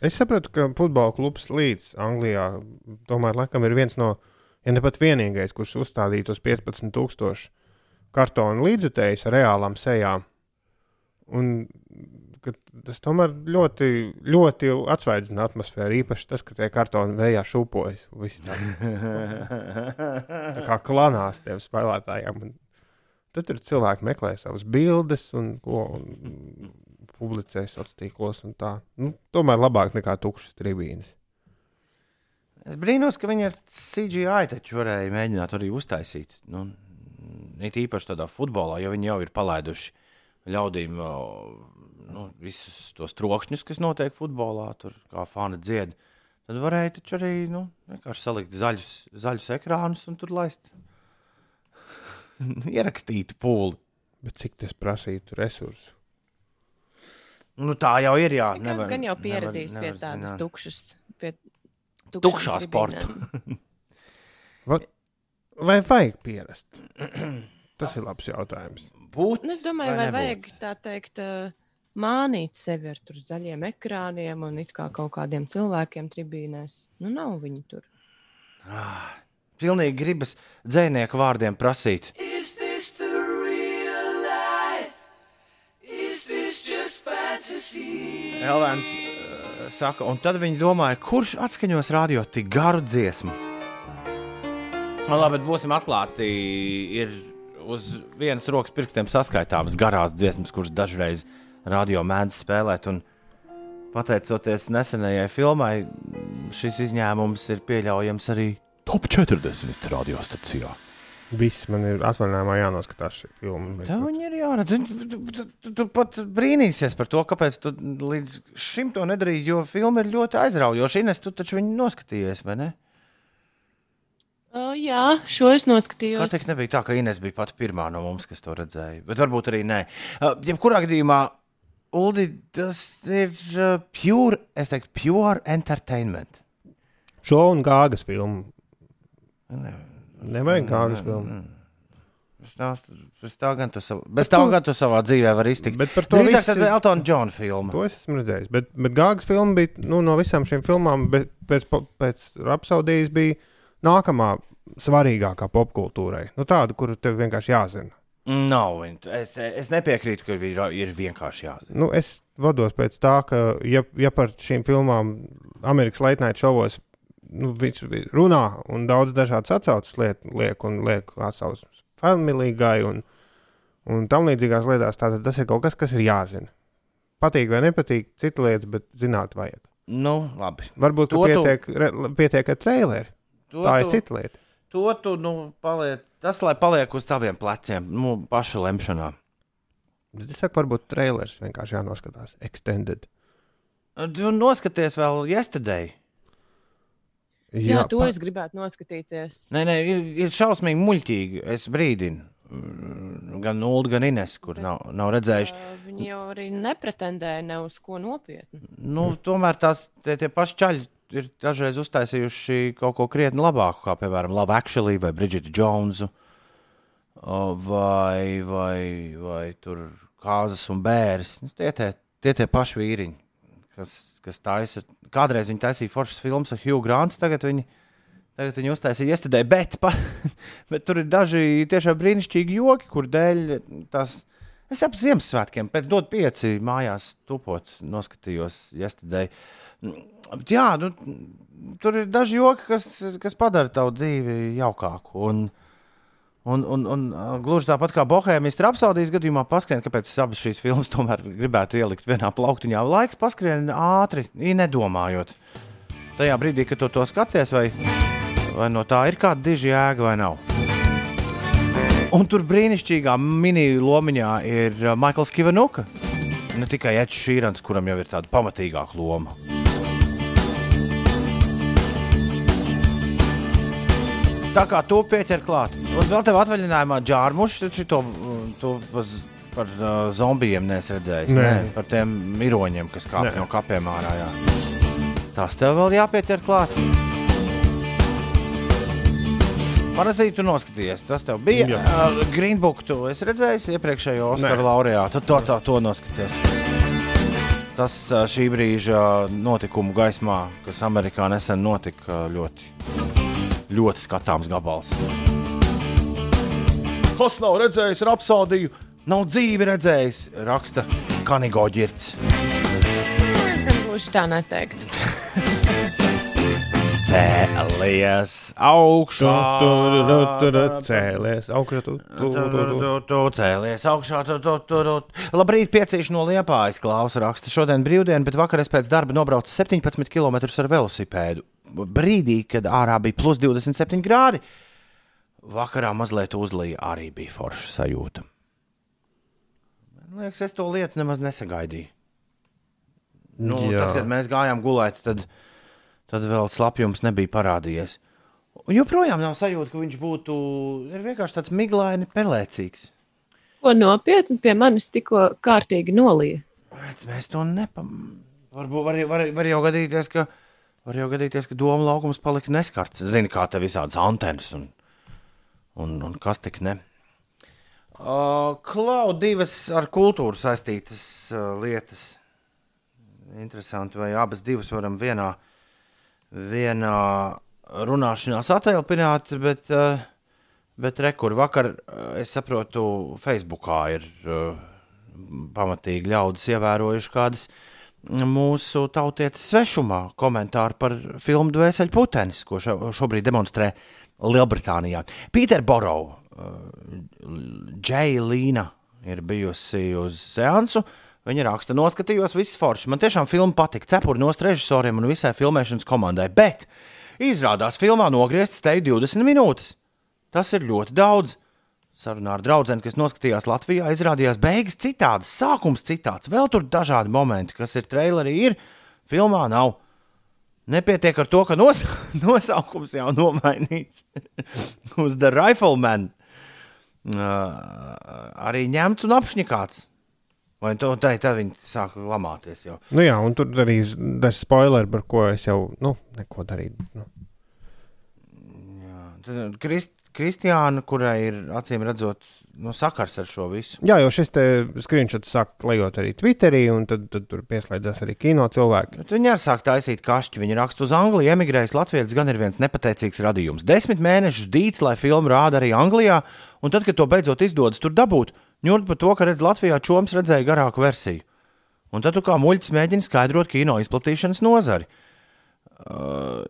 Es saprotu, ka futbola klubs līdz Anglijā tomēr laikam ir viens no, ja ne pat vienīgais, kurš uzstādīja tos 15,000 kartonu līdzutējus ar reālām sejām. Un tas tomēr ļoti, ļoti atsvaidzina atmosfēru. Īpaši tas, ka tie kartoni vējā šūpojas. Tā, tā kā klanās tiem spēlētājiem. Un tad tur cilvēki meklē savas bildes un, ko, un publicē sociālos tīklos. Nu, tomēr labāk nekā tukšas tribīnes. Es brīnos, ka viņi ar CGI taču varēja mēģināt arī uztaisīt. Nu, it īpaši tādā futbolā, jo viņi jau ir palaiduši ļaudīm nu, visus tos trokšņus, kas notiek futbolā, tur kā fani dzied. Tad varēja taču arī nu, salikt zaļus, zaļus ekrānus un tur laist ierakstītu pūli. Bet cik tas prasītu resursu? Nu, tā jau ir. Jā, Nevar, gan jau pieradījis pie tādas zināt. tukšas, pie Tukšā sporta. tribīnēm. Vai vajag pierast? Tas ir labs jautājums. Būt, Un Es domāju, Vai vai nebūtu? vajag tā teikt, mānīt sevi ar tur zaļiem ekrāniem un it kā kaut kādiem cilvēkiem tribīnēs. Nu, nav viņi tur. Ah, pilnīgi gribas dzinieku vārdiem prasīt. Elvēns uh, saka, un tad viņi domāja, kurš atskaņos radio tik garu dziesmu. Nu, labi, bet būsim atklāti. Ir uz vienas rokas pirkstiem saskaitāmas garās dziesmas, kuras dažreiz radio mēdz spēlēt. Un, pateicoties nesenajai filmai, šis izņēmums ir pieļaujams arī top 40 radiostacijā. Viss man ir atvaļinājumā jānoskatās šī filma. Tev viņi ir jāredz. Tu, tu, tu, tu, pat brīnīsies par to, kāpēc tu līdz šim to nedarīji, jo filma ir ļoti aizraujoša. Ines, tu taču viņu noskatījies, vai ne? Uh, jā, šo es noskatījos. Kā teikt, nebija tā, ka Ines bija pati pirmā no mums, kas to redzēja. Bet varbūt arī nē. Uh, jebkurā gadījumā, Uldi, tas ir uh, pure, es teiktu, pure entertainment. Šo un gāgas filmu. Nevajag gāgas filmu. Es tā, gan tu savā, bez tā gan tu savā dzīvē vari iztikt. Bet par to Drīzāk tad Eltona Džona filma. To es esmu redzējis. Bet, bet Gāgas filma bija nu, no visām šīm filmām, bet pēc, pēc Rapsaudijas bija nākamā svarīgākā popkultūrai. Nu, tāda, kuru tev vienkārši jāzina. Nav, es, es nepiekrītu, ka ir, ir vienkārši jāzina. Nu, es vados pēc tā, ka, ja, ja par šīm filmām Amerikas Night šovos nu, visu runā un daudz dažādas atsauces liek, liek un liek atsauces familijai un, un tam līdzīgās lietās, tad tas ir kaut kas, kas ir jāzina. Patīk vai nepatīk, cita lieta, bet zināt vajag. Nu, labi. Varbūt To to tu- pietiek, re, pietiek ar traileri. To Tā tu- ir cita lieta. To tu, nu, paliek, tas, lai paliek uz taviem pleciem, nu, paša lemšanā. Bet Es saku, varbūt trailers vienkārši jānoskatās. Extended. Tu noskaties vēl yesterday. Jā, jā to pa- es gribētu noskatīties. Nē, nē, ir, ir šausmīgi muļķīgi. Es brīdinu. Gan Ulu, gan Ines, kur nav, nav redzējuši. Viņi jau arī nepretendēja ne uz ko nopietnu. Nu, tomēr tās tie, tie paši čaļi ir dažreiz uztaisījuši kaut ko krietni labāku, kā piemēram Love Actually vai Bridget Jones. Vai, vai, vai tur kāzas un bērns. Nu, tie, tie, tie tie paši vīriņi, kas, kas taisa. Kādreiz viņi taisīja foršas filmas ar Hugh Grantu, tagad viņi, tagad viņi uztaisīja iestādē, bet, pa, bet tur ir daži tiešām brīnišķīgi joki, kur dēļ tas. Es ap Ziemassvētkiem pēc dot pieci mājās tupot, noskatījos yesterday. Bet Jā, nu, tur ir daži joki, kas, kas padara tavu dzīvi jaukāku. Un, un, un, un gluži tāpat kā Bohēmijas trapsaudijas gadījumā, paskrien, kāpēc abas šīs filmas tomēr gribētu ielikt vienā plauktiņā. Laiks paskrien ātri, nedomājot. Tajā brīdī, kad tu to skaties, vai, vai no tā ir kāda diži jēga vai nav. Un tur brīnišķīgā mini-lomiņā ir Maikls Kivanuka. Ne tikai Edžers Šīrans, kuram jau ir tāda pamatīgāka loma. Tā kā to pieķer klāt. Un vēl tev atvaļinājumā džārmuši, taču to, to paz- par uh, zombijiem nes redzējis. Nē. Nē, par tiem miroņiem, kas kāpj Nē. no kapiem ārā. Jā. Tās tev vēl jāpieķer klāt. Parazīti tu noskatījies. Tas tev bija. Jā. Uh, Greenbook, tu esi redzējis iepriekšējo Oskaru Nē. laureātu. To, to, to noskaties. Tas uh, šī brīža notikumu gaismā, kas Amerikā nesen notika, ļoti, ļoti skatāms gabals. Kas nav redzējis rapsodiju, nav dzīvi redzējis, raksta Kanigo ģirts. Gluži tā neteiktu. Cēlies augšā. Tu, tu, tu, tu, tu, Cēlies augšā. Tu, tu, Tu, tu, tu. tu, tu cēlies augšā. Tu, tu, tu, tu. Labrīt, piecīši no liepājas klausa raksta. Šodien brīvdiena, bet vakar es pēc darba nobraucu 17 km ar velosipēdu. Brīdī, kad ārā bija plus 27 grādi. Vakarā mazliet uzlīja, arī bija forša sajūta. Man liekas, es to lietu nemaz nesagaidīju. Nu, Jā. tad, kad mēs gājām gulēt, tad, tad vēl slapjums nebija parādījies. Un joprojām nav sajūta, ka viņš būtu ir vienkārši tāds miglaini, pelēcīgs. Ko nopietni pie manis tikko kārtīgi nolīja. Bet mēs to nepamanām. Varbūt var, var, var jau gadīties, ka, var jau gadīties, ka doma laukums palika neskarts. Zini, kā te visādas antenas un, un, un kas tik ne. Uh, Klau, divas ar kultūru saistītas uh, lietas. Interesanti, vai abas divas varam vienā, vienā runāšanās atelpināti, bet, uh, bet rekur vakar, uh, es saprotu, Facebookā ir uh, pamatīgi ļaudis ievērojuši kādas mūsu tautietes svešumā komentāru par filmu Dvēseli putenis, ko šo, šobrīd demonstrē Lielbritānijā. Pīter Borov, Džeja Līna ir bijusi uz seansu. Viņa raksta, noskatījos visu foršu. Man tiešām filma patika. Cepuri no režisoriem un visai filmēšanas komandai. Bet izrādās, filmā nogriezts te 20 minūtes. Tas ir ļoti daudz. Sarunā ar draugu, kas noskatījās Latvijā, izrādījās beigas citādas, sākums citāds. Vēl tur dažādi momenti, kas ir trailerī, ir filmā nav. Nepietiek ar to, ka nos nosaukums jau nomainīts uz The Rifleman. Uh, arī ņemts un apšņikāts. Vai to tā, tad viņi sāka lamāties jau? Nu jā, un tur arī ir spoileri, par ko es jau, nu, neko darīju. Nu. Krist, Kristiāna, kurai ir acīm redzot, nu, sakars ar šo visu. Jā, jo šis screenshots sāk klejot arī Twitterī, un tad, tad tur pieslēdzas arī kino cilvēki. Bet viņi arī sāk taisīt kašķi. Viņi raksta uz Angliju, emigrējis Latvijas gan ir viens nepateicīgs radījums. Desmit mēnešus dīts, lai filmu rāda arī Anglijā, un tad, kad to beidzot izdodas tur dabūt, ņurt par to, ka redz Latvijā čoms redzēja garāku versiju. Un tad tu kā muļķis mēģini skaidrot kino izplatīšanas nozari. Uh,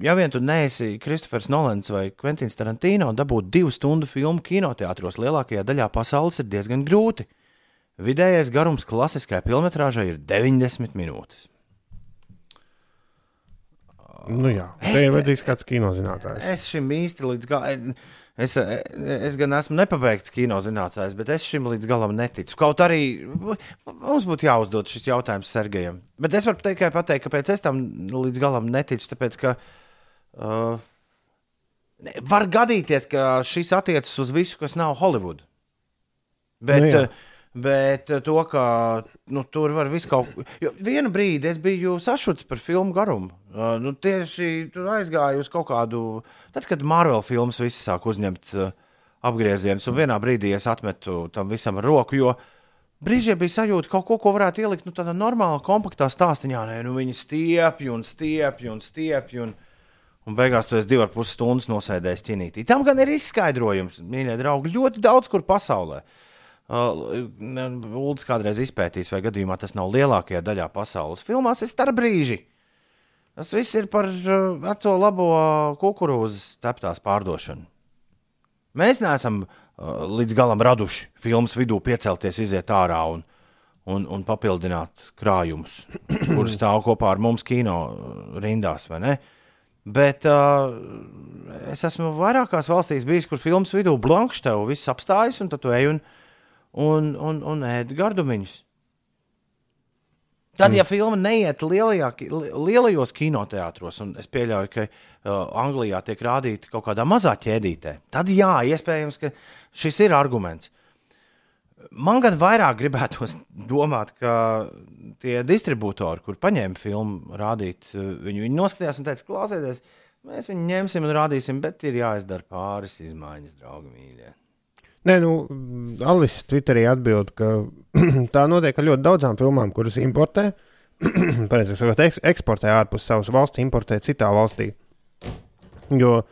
ja vien tu neesi Kristofers Nolans vai Kventins Tarantino, dabūt divu stundu filmu kinoteātros lielākajā daļā pasaules ir diezgan grūti. Vidējais garums klasiskai filmatrāžai ir 90 minūtes. Nu jā, te ir vajadzīgs kāds kinozinātājs. Es šim īsti līdz galam. Es, es gan esmu nepabeigts kinozinātājs, bet es šim līdz galam neticu. Kaut arī mums būtu jāuzdod šis jautājums Sergejam. Bet es varu tikai pateikt, kāpēc es tam līdz galam neticu. Tāpēc, ka uh, var gadīties, ka šis attiecas uz visu, kas nav Holivuda. Bet, nu, uh, Bet to, ka nu, tur var visu kaut ko. Vienu brīdi es biju sašuts par filmu garumu. Uh, nu, tieši tur aizgāju uz kaut kādu. Tad, kad Marvel filmas visi sāk uzņemt uh, apgriezienus, un vienā brīdī es atmetu tam visam roku, jo brīžiem bija sajūta, ka kaut ko, ko varētu ielikt nu, tādā normālā, kompaktā stāstā. Nē, nu, viņi stiepjas un stiepjas un stiepjas. Un, un beigās tu esi divas ar pus stundas nosēdējis ķinītī. Tam gan ir izskaidrojums, mīļie draugi, ļoti daudz kur pasaulē. Uh, Ulds kādreiz izpētīs, vai gadījumā tas nav lielākajā daļā pasaules filmās, ir starp brīži. Tas viss ir par veco labo kukurūzas ceptās pārdošanu. Mēs neesam uh, līdz galam raduši filmas vidū piecelties, iziet ārā un, un, un papildināt krājumus, kurus stāv kopā ar mums kino rindās, vai ne? Bet uh, es esmu vairākās valstīs bijis, kur filmas vidū blankšķi tev viss apstājas, un tu ej un ej un, un, un ēd gardumiņus. Tad, ja filma neiet lielajā, lielajos kinoteātros, un es pieļauju, ka uh, Anglijā tiek rādīta kaut kādā mazā ķēdītē, tad jā, iespējams, ka šis ir arguments. Man gan vairāk gribētos domāt, ka tie distribūtori, kur paņēma filmu rādīt, viņi, viņi noskatījās un teica, klausieties, mēs viņu ņemsim un rādīsim, bet ir jāizdara pāris izmaiņas, draugi mīļie. Nē, nu, Alice Twitterī atbild, ka tā notiek ar ļoti daudzām filmām, kuras importē, pareizāk sakot, eksportē ārpus savas valsts, importē citā valstī. Jo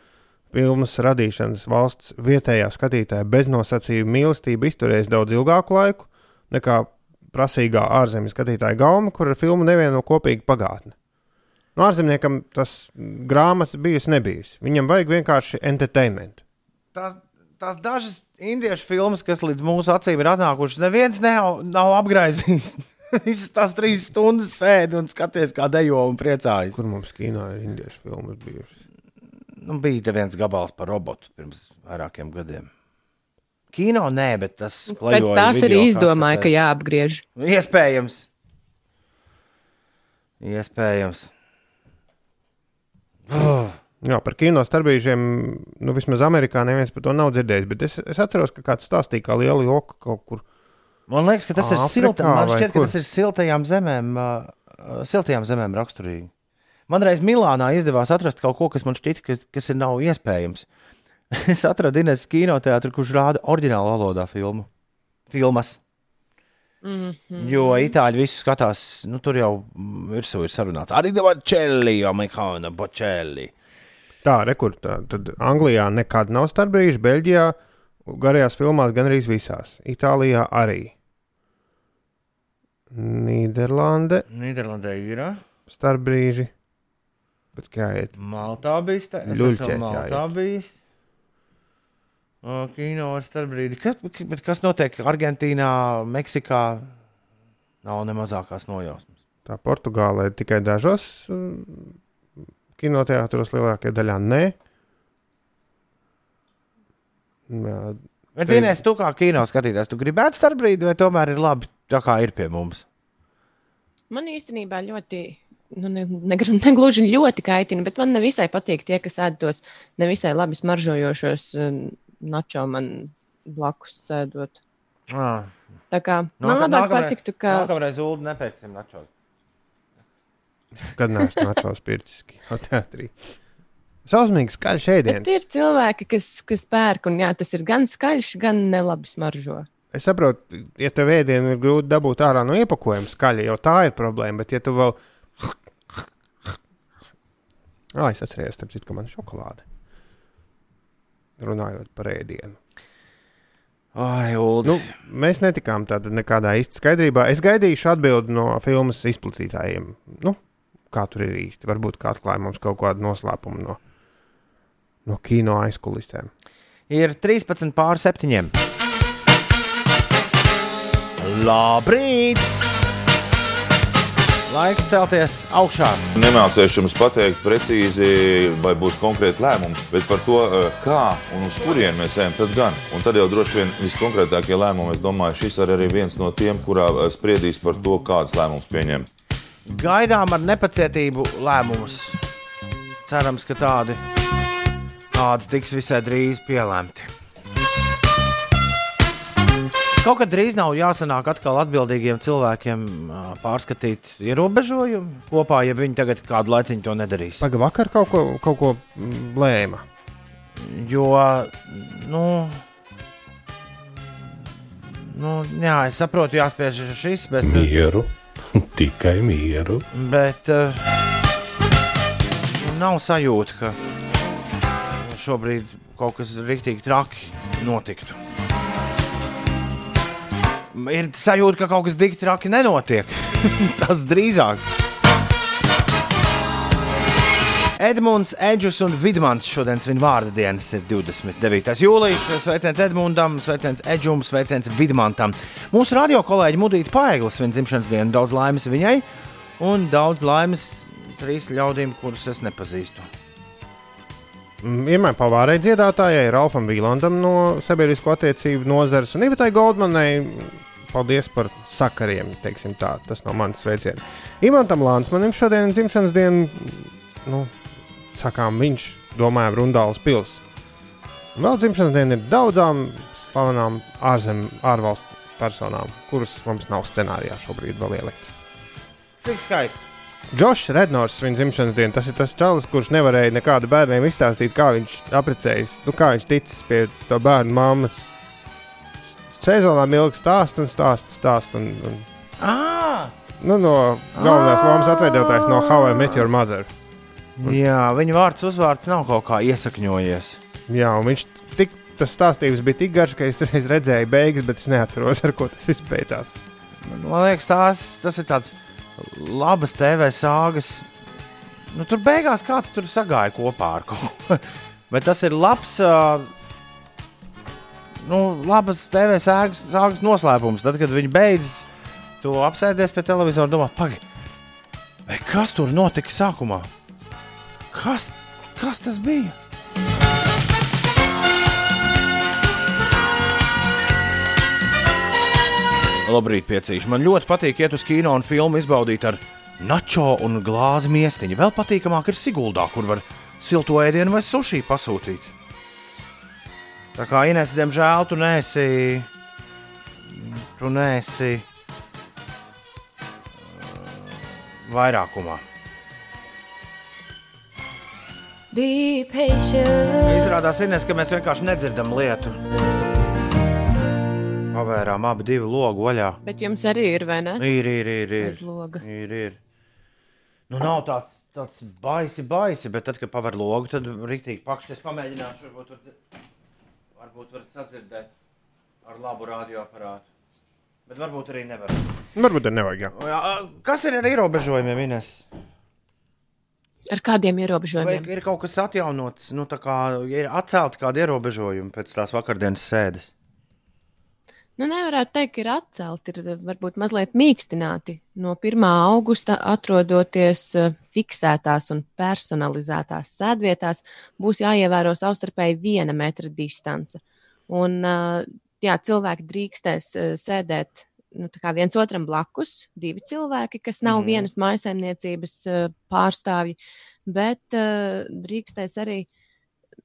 filmas radīšanas valsts vietējā skatītāja beznosacījuma mīlestība izturēs daudz ilgāku laiku nekā prasīgā ārzemju skatītāja gauma, kur ar filmu nevieno kopīgu pagātni. No ārzemniekam tas grāmata bijusi nebijusi. Viņam vajag vienkārši entertainment. Tās, tās dažas indiešu filmas, kas līdz mūsu acīm ir atnākušas, neviens nav, nav apgraizījis. Visas tās trīs stundas sēdi un skaties, kā dejo un priecājas. Kur mums kino ir indiešu filmas bijušas? Nu, bija viens gabals par robotu pirms vairākiem gadiem. Kino nē, bet tas pēc tās arī izdomāja, ka jāapgriež. Iespējams. Iespējams. Oh. Jā, par kino starpbrīžiem, nu, vismaz Amerikā neviens par to nav dzirdējis. Bet es, es atceros, ka kāds stāstīja, kā liela joka kaut kur. Man liekas, ka tas Āfrikā, ir silta, man šķiet, ka tas ir siltajām zemēm, uh, siltajām zemēm raksturīgi. Man reiz Milānā izdevās atrast kaut ko, kas man šķita, ka, kas ir nav iespējams. es atradu Ines kinoteātru, kurš rāda oriģinālu valodā filmu. Filmas. Mm -hmm. Jo itāļi visu skatās, nu, tur jau virsū ir sarunāts. Arī Bocelli, Amerikāna Bocelli. Tā, rekur, tā, tad Anglijā nekad nav starpbrīži, Beļģijā garajās filmās gan arī visās. Itālijā arī. Nīderlande Nīderlandē ir. starpbrīži. Pēc kā iet? Maltā bijis. tā- Es Ļuļķēt esmu Maltā jāiet. bijis. O, Kino ar starpbrīdi. Kas, kas notiek Argentīnā, Meksikā? Nav ne mazākās nojausmas. Tā Portugālē tikai dažos kinoteātros lielākajā daļā nē. Jā, Bet Te- vienreiz tu kā kino skatītājs, tu gribētu starpbrīdi, vai tomēr ir labi tā kā ir pie mums? Man īstenībā ļoti, nu, ne, negr- negluži ļoti kaitina, bet man nevisai patīk tie, kas ēd tos nevisai labi smaržojošos eh, načo man blakus sēdot. Ah, Tā kā Nu, man ka labāk nākamreiz- patiktu, ka Nākamreiz ulu nepērksim načos. Kad nāc načos pirciski teātrī. Sausmīgi skaļš Bet ēdiens. ir cilvēki, kas, kas pērk, un jā, tas ir gan skaļš, gan nelabi smaržo. Es saprotu, ja tev ēdienu ir grūti dabūt ārā no iepakojuma skaļi, jau tā ir problēma. Bet, ja tu vēl. Ah, es atceros, citu, ka man ir šokolāde. Runājot par ēdienu. Ai, ulu. Nu, mēs netikām tādā nekādā īsta skaidrībā. Es gaidīšu atbildi no filmas izplatītājiem. Nu, kā tur ir īsti? Varbūt kā atklāja mums kaut kādu noslēpumu no, no kino aizkulisēm. Ir 13 pār 7. Labrīt! Laiks celties augšā. Nemācīšu jums pateikt precīzi, vai būs konkrēti lēmumi, bet par to, eh, kā un uz kurien mēs ejam, tad gan. Un tad jau droši vien viskonkrētākie lēmumi, es domāju, šis ir arī viens no tiem, kurā eh, spriedīs par to, kādas lēmumus pieņemt. Gaidām ar nepacietību lēmumus. Cerams, ka tādi, tādi tiks visai drīz pielēmti. Kaut kad drīz nav jāsanāk atkal atbildīgiem cilvēkiem pārskatīt ierobežojumu kopā, ja viņi tagad kādu laiciņu to nedarīs. Pagaidām, vakar kaut ko, kaut ko lēma. Jo, nu, nu, jā, es saprotu, jāspiež šis, bet, Mieru, tikai mieru. bet uh, nav sajūta, ka šobrīd kaut kas rīktīgi traki notiktu. Ir sajūta, ka kaut kas tik traki nenotiek. Tas drīzāk. Edmunds, Edžus un Vidmans šodien svin vārda dienas ir 29. jūlijas. Sveiciens Edmundam, sveiciens Edžum, sveiciens Vidmantam. Mūsu radio kolēģi Mudita Paeglis svin dzimšanas dienu. Daudz laimes viņai un daudz laimes trīs ļaudīm, kurus es nepazīstu. Mm, Vienmēr pavārēji dziedātājai, Ralfam Vīlandam no sabiedrisko attiecību nozares un Ivitai Goldmanai. Paldies par sakariem, tā. Tas no manas sveiciena. Imantam Lānsmanim šodien ir dzimšanas diena. Nu, sakām, viņš domāja Rundāls pils. Vēl dzimšanas diena ir daudzām slavenām ārzem, ārvalstu personām, kuras mums nav scenārijā šobrīd vēl ieliktas. Cik skaisti! Džošs Rednors viņa dzimšanas diena. Tas ir tas čalis, kurš nevarēja nekādu bērniem izstāstīt, kā viņš apprecējis, nu, kā viņš ticis pie to bērnu mammas. Sezonā ilgi stāst un stāst, stāst. Un, un, Ah! nu, no galvenās lomas atveidotājas no How I Met Your Mother. Jā, viņa vārds uzvārds nav kaut kā iesakņojies. Jā, un viņš tik, tas stāstījums bija tik garš, ka es reiz redzēju beigas, bet es neatceros, ar ko tas viss beidzās. Man liekas, tās, tas ir tāds labs TV sāgas. Nu, tur beigās kāds tur sagāja kopā ar kaut ko. Bet tas ir labs. Uh, nu, labas TV sāgas, sāgas noslēpums. Tad, kad viņi beidzas, tu apsēdies pie televizora un domā, pagaidi, kas tur notika sākumā? Kas, kas tas bija? Labrīt, piecīši. Man ļoti patīk iet uz kino un filmu izbaudīt ar načo un glāzi miestiņu. Vēl patīkamāk ir Siguldā, kur var silto ēdienu vai sushi pasūtīt. Tā kā Inês, diemžēl, tu nesi. Tu nesi. uh, Vairākumā. Izrādās, Inês, ka mēs vienkārši nedzirdam lietu. Pavērām abi divu logu vaļā. Bet jums arī ir, vai ne? Ir, ir, ir. ir. Ir, ir. Nu, nav tāds, tāds baisi, baisi, bet tad, kad paver logu, tad rīktīgi pakšķi. Es pamēģināšu, varbūt, var, varbūt varat sadzirdēt ar labu radioaparātu. Bet varbūt arī nevar. Varbūt arī nevajag. Jā. Jā, kas ir ar ierobežojumiem, Ines? Ar kādiem Vai ierobežojumiem? ir kaut kas atjaunots, nu, kā ir atcelti kādi ierobežojumi pēc tās vakardienas sēdes? Nu, nevarētu teikt, ka ir atcelti, ir varbūt mazliet mīkstināti. No 1. augusta, atrodoties eh, fiksētās un personalizētās sēdvietās, būs jāievēro savstarpēji viena metra distance. Un, eh, jā, cilvēki drīkstēs eh, sēdēt nu, viens otram blakus, divi cilvēki, kas nav mm. vienas maisaimniecības eh, pārstāvji, bet uh, drīkstēs arī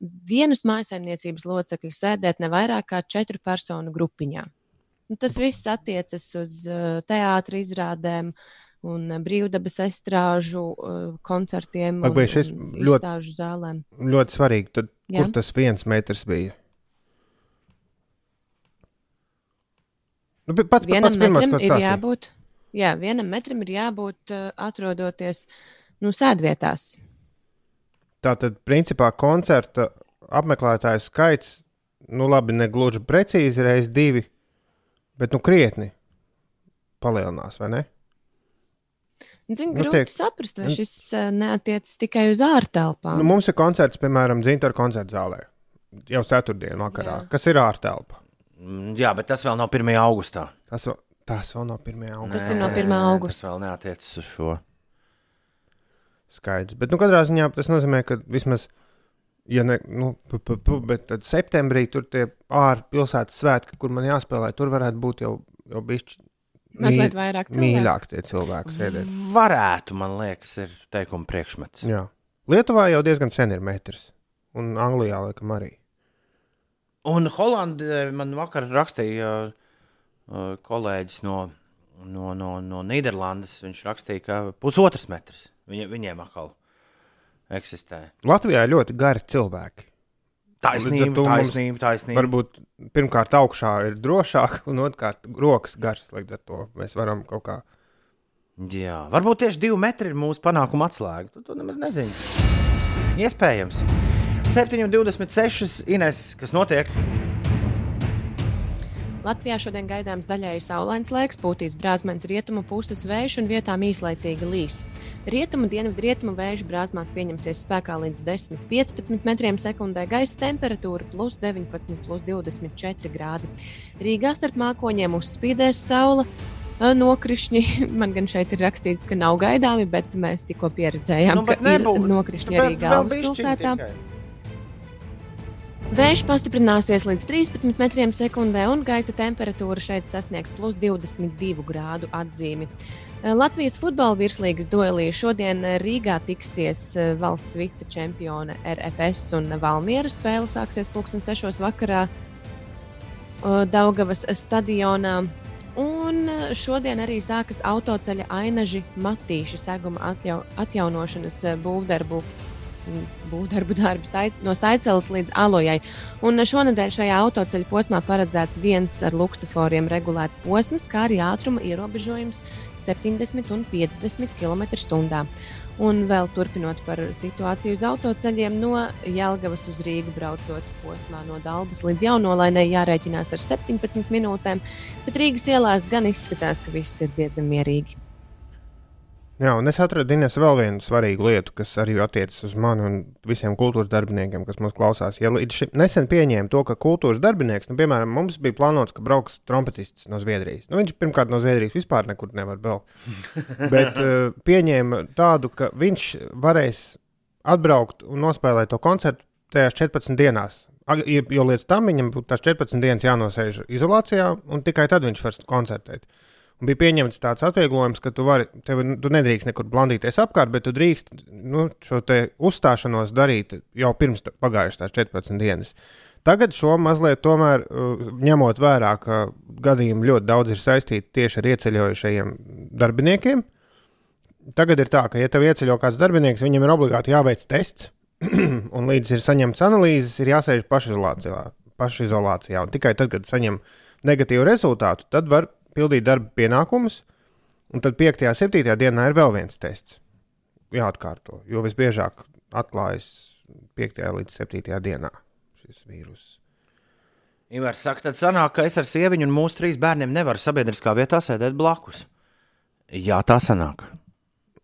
vienas maisaimniecības locekļi sēdēt ne vairāk kā četru personu grupiņā. Nu, Tas viss attiecas uz uh, teātris izrādēm un brīvdabas estrāžu koncertiem Ak, un, un ļoti- izstāžu zālēm. Ļoti svarīgi. Tad, Jā. kur tas viens metrs bija? Nu, pats, Vienam pats pirmais, metram ir stāstīji. jābūt, jā, vienam metram ir jābūt uh, atrodoties nu, sēdvietās. Tātad, principā, koncerta apmeklētāju skaits, nu, labi, ne gluži precīzi reizes divi, bet nu krietni palielinās, vai ne? Zinu, Nu, grūti tiek- saprast, vai nu- šis uh, neatiecas tikai uz ārtelpām. Nu, mums ir koncerts, piemēram, Zintra koncerta zālē. Jau ceturtdien vakarā, Jā. kas ir ārtelpa. Mm, Jā, bet tas vēl nav 1. augustā. Tas, vēl- tas vēl no 1. augusta Tas ir no 1. Nē, augusta. Tas vēl neatiecas uz šo. skaidrs. Bet, nu, katrā ziņā tas nozīmē, ka vismaz, ja ne, nu, p, p, p, bet tad septembrī tur tie ārpilsētas svētki, kur man jāspēlē, tur varētu būt jau, jau bišķi Mazliet vairāk cilvēku. mīļāk tie cilvēki sēdēt. Varētu, man liekas, ir teikuma priekšmets. Jā. Lietuvā jau diezgan sen ir metrs, un Anglijā laikam arī. Un Holandē man vakar rakstīja uh, kolēģis no, no, no, no Nīderlandes. Viņš rakstīja, ka pusotrs metrs viņa, viņiem atkal eksistē. Latvijā ir ļoti gari cilvēki. Taisnība, to taisnība, taisnība. Varbūt pirmkārt augšā ir drošāk, un otrkārt rokas garas. Līdz ar to mēs varam kaut kā. Jā, varbūt tieši divi metri ir mūsu panākuma atslēga. Tu to nemaz nezini. Iespējams. 7,26 Ines, kas notiek? Latvijā šodien gaidāms daļēji saulains laiks, pūtīs brāzmens rietumu puses vējš un vietām īslaicīga līs. Rietumu dienvidu rietumu vēju brāzmās pieņemsies spēkā līdz 10-15 metriem sekundē, gaisa temperatūra plus 19, plus 24 grādi. Rīgā starp mākoņiem uzspīdēs saule. ā, Nokrišņi man gan šeit ir rakstīts, ka nav gaidāmi, bet mēs tikko pieredzējām, Nu, ka ir nebūtu. nokrišņi Bet arī galvaspilsētā. tikai. Vējš pastiprināsies līdz 13 metriem sekundē, un gaisa temperatūra šeit sasniegs plus 22 grādu atzīmi. Eh, Latvijas futbola virslīgas duelī šodien eh, Rīgā tiksies eh, valsts vicečempione RFS un Valmiera spēle sāksies pulksten 6. vakarā Daugavas stadionā. Un šodien arī sākas autoceļa ainaži Matīša seguma atjau, atjaunošanas būvdarbu būvdarbu darbs tai- no Staiceles līdz Alojai. Un šonadēļ šajā autoceļa posmā paredzēts viens ar luksusforiem regulēts posms, kā arī ātruma ierobežojums 70 un 50 km/h. Un vēl turpinot par situāciju uz autoceļiem, no Jālgavas uz Rīgu braucot posmā no Dabas līdz Jaunolainai jārēķinās ar 17 minūtēm, bet Rīgas ielās gan izskatās, ka viss ir diezgan mierīgi. Jā, un es atradu Ines vēl vienu svarīgu lietu, kas arī attiecas uz mani un visiem kultūras darbiniekiem, kas mūs klausās. Ja līdz šim nesen pieņēma to, ka kultūras darbinieks, nu, piemēram, mums bija plānots, ka brauks trompetists no Zviedrijas. Nu, viņš pirmkārt no Zviedrijas vispār nekur nevar braukt. Bet uh, pieņēma tādu, ka viņš varēs atbraukt un nospēlēt to koncertu tajās 14 dienās. Jo līdz tam viņam būtu tās 14 dienas jānosēž izolācijā, un tikai tad viņš var koncertēt. Un bija pieņemts tāds atvieglojums, ka tu, vari, tev, tu nedrīkst nekur blandīties apkārt, bet tu drīkst nu, šo uzstāšanos darīt jau pirms pagājušās 14 dienas. Tagad šo mazliet tomēr uh, ņemot vērā, ka gadījumi ļoti daudz ir saistīti tieši ar ieceļojušajiem darbiniekiem. Tagad ir tā, ka, ja tev ieceļo kāds darbinieks, viņam ir obligāti jāveic tests, un līdz ir saņemts analīzes, ir jāsēž pašizolācijā. pašizolācijā. Tikai tad, kad saņem negatīvu rezultātu, tad var pildīt darba pienākumus. Un tad 5. un 7. dienā ir vēl viens tests. jāatkārto. Jo visbiežāk atklājas 5. līdz 7. dienā šis vīrus. Ivars saka, tad sanāk, ka es ar sieviņu un mūsu trīs bērniem nevaru sabiedriskā vietā sēdēt blakus. Jā, tā sanāk.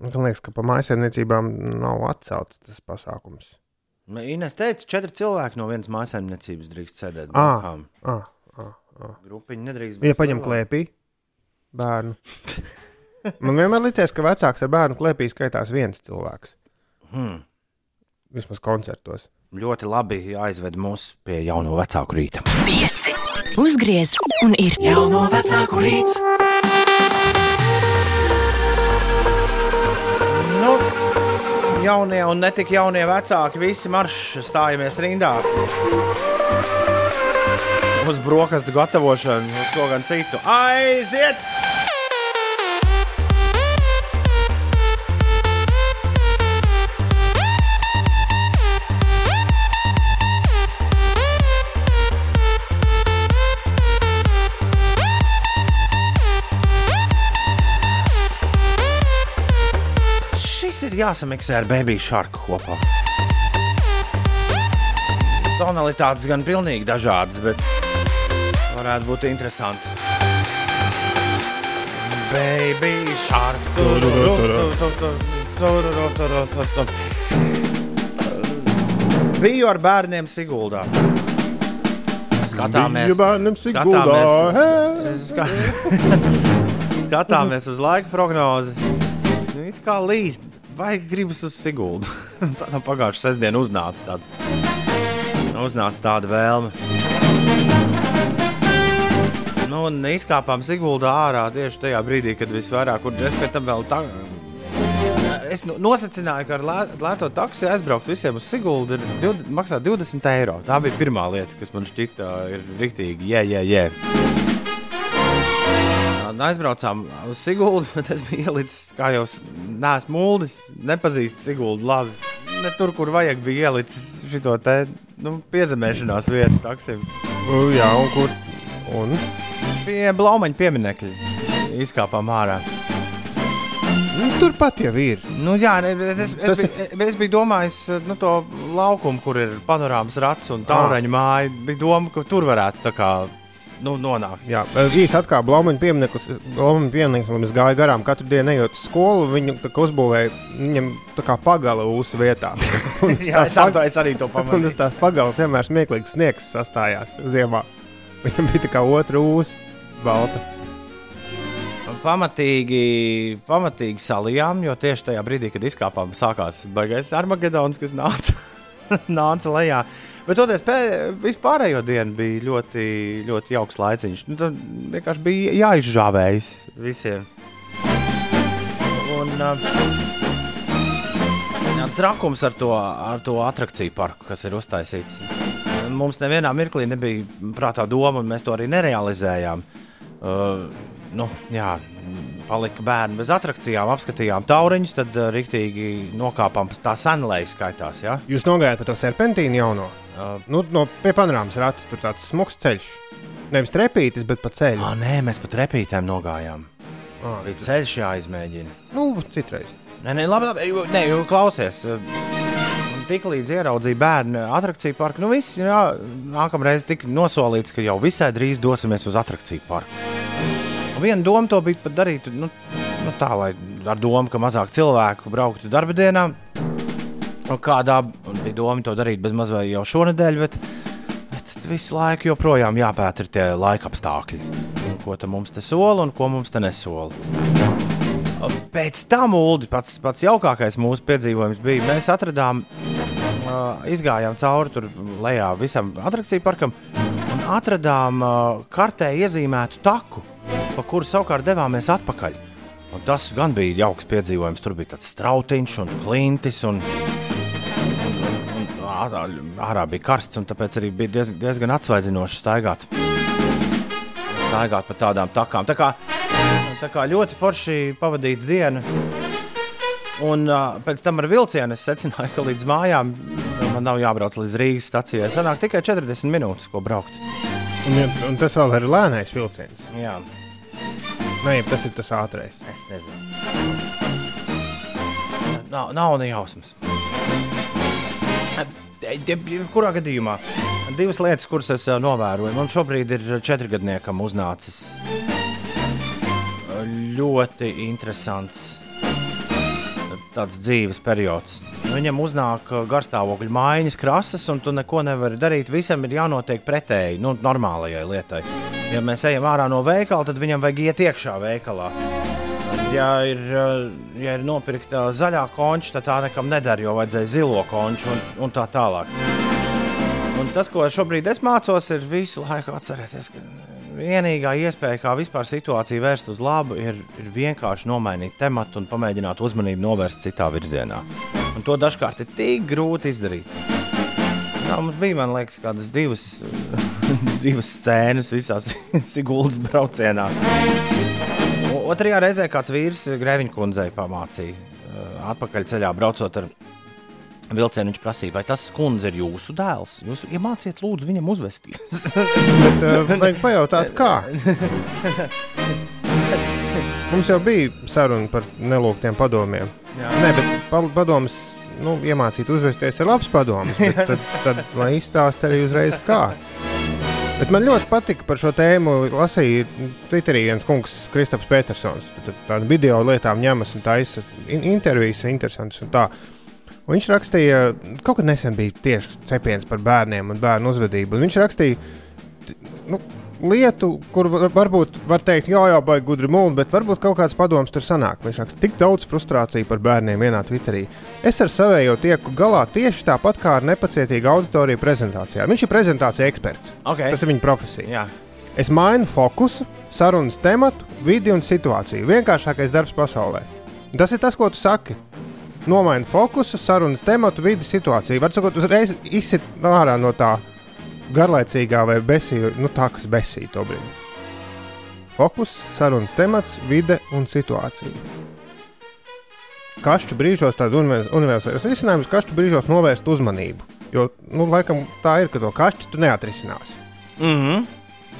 Man liekas, ka pa mājsaimniecībām nav atcelts tas pasākums. Ines teica, četri cilvēki no vienas mājsaimniecības drīkst sēdēt. Ah, Grupiņi nedrīkst ja paņem klēpī bērnu. Man vienmēr liekas, ka vecāks ar bērnu klēpī skaitās viens cilvēks. Hmm. Vismaz koncertos. Ļoti labi aizved mūs pie jauno vecāku rīta. Pieci. Uzgriez un ir Jauno vecāku rīts. Nu, jaunie un ne tik jaunie vecāki, visi marši stājamies rindā. Uz brokastu gatavošanu, uz ko gan citu. Aiziet! Šis ir jāsamiksē ar Baby Shark kopā. Tonalitātes gan pilnīgi dažādas, bet varētu būt interesanti. Baby Shark. Biju ar bērniem Siguldā. Skatāmies, Biju bērnam Siguldā, skatāmies, ska, skatāmies uz laika prognozi. Nu, it kā līst, vai gribas uz Siguldu? Tā no pagājušā sestdiena uznāca tāds. Uznāca tāda vēlme. Nu, un izkāpām Siguldā ārā tieši tajā brīdī, kad visvairāk, un es pēc tam vēl tā. Es nu- nosacīju, ka ar lē- lēto taksi aizbraukt visiem uz Siguldu ir div- maksā 20 eiro. Tā bija pirmā lieta, kas man šķita ir rīktīgi. Jē, jē, jē. Un Aizbraucām uz Siguldu, bet es biju ielicis, kā jau neesmu mūldis, nepazīstu Siguldu labi. Ne tur, kur vajag, bija ielicis šo te nu, piezemēšanās vietu taksim. U, Jā, un kur? Un? Pie Blaumaņa pieminiekļa izkāpām ārā. Nu, Turpat jau ir. Nu, jā, ne, es, es, Tas biju, es biju domājis nu, to laukumu, kur ir panorāmas rats un tālruņa māja. Bija doma, ka tur varētu tā kā nu, nonākt. Jā, īsi atkal Blaumaņa piemineklis. Blaumaņa piemineklis es gāju garām katru dienu, ejot uz skolu. Viņu uzbūvēja viņam tā kā pagala ūsu vietā. Un Jā, es, pag... es arī to Un pamanīju. tas tās pagalas vienmēr smieklīgs sniegs sastājās ziemā. Viņam bija tā kā otra ūsa, balta. Pamatīgi, pamatīgi salijām, jo tieši tajā brīdī, kad izkāpām, sākās baigais Armagedons, kas nāca, nāca lejā. Bet toties vispārējo dienu bija ļoti, ļoti jauks laiciņš. Nu, tad vienkārši bija jāizžāvējas visiem. Un, uh, trakums ar to, ar to attrakciju parku, kas ir uztaisīts. Mums nevienā mirklī nebija prātā doma, un mēs to arī nerealizējām. Uh, nu, jā, palika bērni bez attrakcijām, apskatījām tauriņus, tad uh, rīktīgi nokāpām tā senlēja skaitās. Ja? Jūs nogājāt pa to serpentīnu jauno. Uh, Nu, no pie panorāmas rata tur tāds smags ceļš. Nevis trepītis, bet pa ceļu. ah, nē, mēs pat repītēm nogājām. Ah, Bija ceļš jāizmēģina. nu, citreiz. Nē, nē, labi, labi nē, klausies. Tiklīdz ieraudzīja bērnu attrakciju parku, nu viss, jā, nākamreiz tika nosolīts, ka jau visai drīz dosimies uz attrakciju parku. Un viena doma to bija pat darīt, nu, nu tā, lai ar domu, ka mazāk cilvēku brauktu darba dienā. Un kādā bija doma to darīt bez mazliet jau šonadēļ, bet, bet visu laiku joprojām jāpēta tie laika apstākļi. Un Ko mums te sola un ko mums te nesola. Pēc tam, Ulu, pats, pats jaukākais mūsu piedzīvojums bija, mēs atradām, uh, izgājām cauri tur lejā visam attrakciju parkam un atradām uh, kartē iezīmētu taku, pa kuru savukārt devāmies atpakaļ. Un tas gan bija jauks piedzīvojums. Tur bija tāds strautiņš un klintis. Un, un ārā, ārā bija karsts, un tāpēc arī bija diez, diezgan atsvaidzinoši staigāt. Staigāt pa tādām takām. Tā kā, tā kā ļoti forši pavadīta diena. Un uh, pēc tam ar vilcienu es secināju, ka līdz mājām man nav jābrauc līdz Rīgas stacijai. Sanāk tikai 40 minūtes, ko braukt. Un, ja, un tas vēl ir lēnais vilciens. Jā, Nē, tas ir tas ātrais. es nezinu. nav, nav ne jausmas. Kurā gadījumā? Divas lietas, kuras es novēroju. Man šobrīd ir četrgadniekam uznācis ļoti interesants tāds dzīves periods. Viņam uznāk ā, garstāvokļa maiņas, krāsas, un tu neko nevari darīt. Visam ir jānotiek pretēji nu, normālajai lietai. Ja mēs ejam ārā no veikala, tad viņam vajag iet iekšā veikalā. Ja ir, ā, ja ir nopirkta zaļā konča, tad tā nekam nedara, jo vajadzēja zilo konču un, un tā tālāk. Un tas, ko šobrīd es mācos, ir visu laiku atcerēties, ka vienīgā iespēja, kā vispār situāciju vērst uz labu, ir, ir vienkārši nomainīt tematu un pamēģināt uzmanību novērst citā virzienā. Un to dažkārt ir tik grūti izdarīt. Jā, mums bija, man liekas, kādas divas, divas scēnas visās Siguldas braucienā. Otrajā reizē kāds vīrs Grēviņa kundzei pamācīja, atpakaļ ceļā braucot ar vilcienu. Viņš prasīja, vai tas kundze ir jūsu dēls? Jūs iemāciet, lūdzu, viņam uzvesties. Bet uh, vajag pajautāt, kā. Mums jau bija saruna par nelūgtiem padomiem. Jā. Nē, bet pa- padoms nu, iemācīt uzvesties ir labs padoms. Tad, tad lai izstāsta arī uzreiz, kā. Bet man ļoti patika par šo tēmu. Lasīju Twitterī viens kungs, Kristofers Petersons. Tādu video lietām ņemas un taisa in intervijas, interesantas un tā. Un viņš rakstīja, kaut kad nesen bija tieši cepiens par bērniem un bērnu uzvedību. Un viņš rakstīja nu, lietu, kur var- varbūt var teikt, jā, jā, baigi gudri mūli, bet varbūt kaut kāds padoms tur sanāk. Viņš raksta, tik daudz frustrāciju par bērniem vienā Twitterī. Es ar savējo tieku galā tieši tāpat kā ar nepacietīgu auditoriju prezentācijā. Viņš ir prezentācija eksperts. Okay. Tas ir viņa profesija. Jā. Es mainu fokusu, sarunas tematu, vidi un situāciju. Vienkāršākais darbs pasaulē. Tas ir tas, ko tu saki. Nomaini fokusu, sarunas tematu, vidi, situāciju. Var sakot, uzreiz izsit ārā no tā garlaicīgā vai besīga, nu tā, kas besīja to brīdi. Fokus, sarunas temats, vide un situācija. Kašķu brīžos univer- universāls risinājums, kašķu brīžos novērst uzmanību. Jo, nu, laikam tā ir, ka to kašķi tu neatrisināsi. Mm -hmm.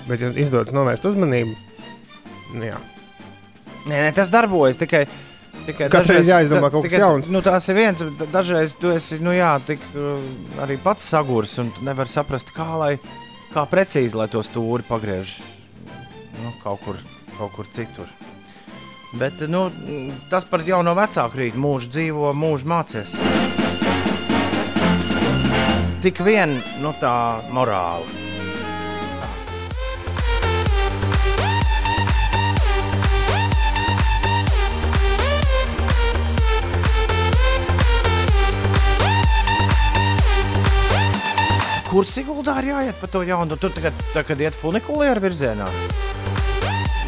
Bet, ja izdodas novērst uzmanību, nu, jā. Nē, nē, tas darbojas tikai. Tikai Katru reizi jāizdomā kaut kas tikai- jauns. Nu, tas ir viens, dažreiz tu esi nu, jā, tik, uh, arī pats sagurs un tu nevari saprast, kā, lai, kā precīzi lai to stūri pagriež nu, kaut, kur, kaut kur citur. Bet nu, tas par jauno vecāku rītu mūžu dzīvo, mūžu mācies. Tik vien nu, tā morāla. Kur Siguldā ir jāiet pa to jaunu? Tur tagad, tagad iet funikulēra virzienā.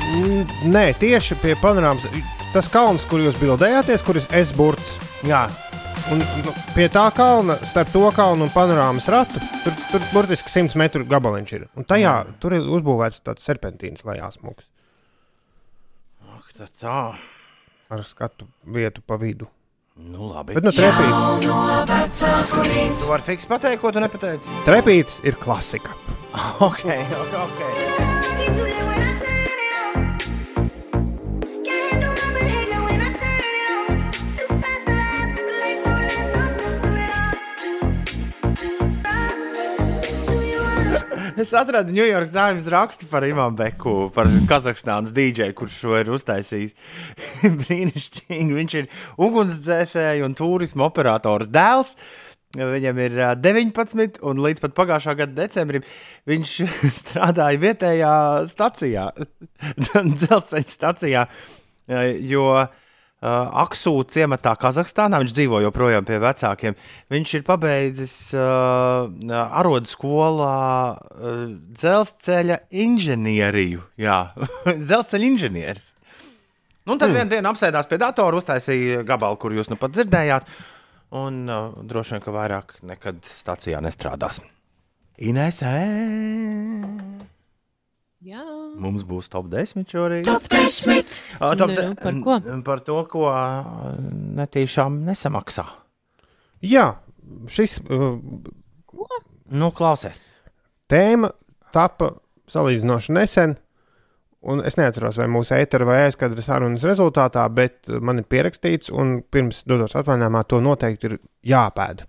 Mm, Nē, tieši pie panorāmas. Tas kalns, kur jūs bildējāties, kur ir S-burts. Jā, Un, nu, pie tā kalna, starp to kalnu un panorāmas ratu, tur, tur burtiski 100 metru gabaliņš ir. Un tajā tur ir uzbūvēts tāds serpentīns, lai jāsmūgs ak, tā tā. ar skatu vietu pa vidu. Nu, labi. Bet nu, trepīts, Tu vari fiks pateikt, ko tu nepateici? trepīts ir klasika. ok, ok. okay. Es atradu New York Times rakstu par Imānu Beku, par Kazahstānas dīdžeju, kurš šo ir uztaisījis. Brīnišķīgi. Viņš ir ugunsdzēsēju un turismu operators dēls. Viņam ir ā, 19, un līdz pat pagājušā gada decembrim viņš strādāja vietējā stacijā, dzelzceļa stacijā. ā, Jo uh, Aksu ciematā, Kazahstānā, viņš dzīvo joprojām pie vecākiem. Viņš ir pabeidzis uh, arodu skolā uh, dzelzceļa inženieriju. Jā, dzelzceļa inženieris. Nu, tad mm. vienā dienā apsēdās pie datora, uztaisīja gabalu, kur jūs nu pat dzirdējāt. Un uh, droši vien, ka vairāk nekad stācijā nestrādās. Inesē, Jā, mums būs top 10 šorīt. Top 10. Uh, top Nu, nu, par ko? Par to, ko netīšām nesamaksā. Jā, šis uh, Nu, klausies. tēma tapa salīdzinoši nesen, Un es neatceros, vai mūsu ētera vai aizkadra sarunas rezultātā, bet man ir pierakstīts, un pirms dodos atvaļinājumā to noteikti ir jāpēda.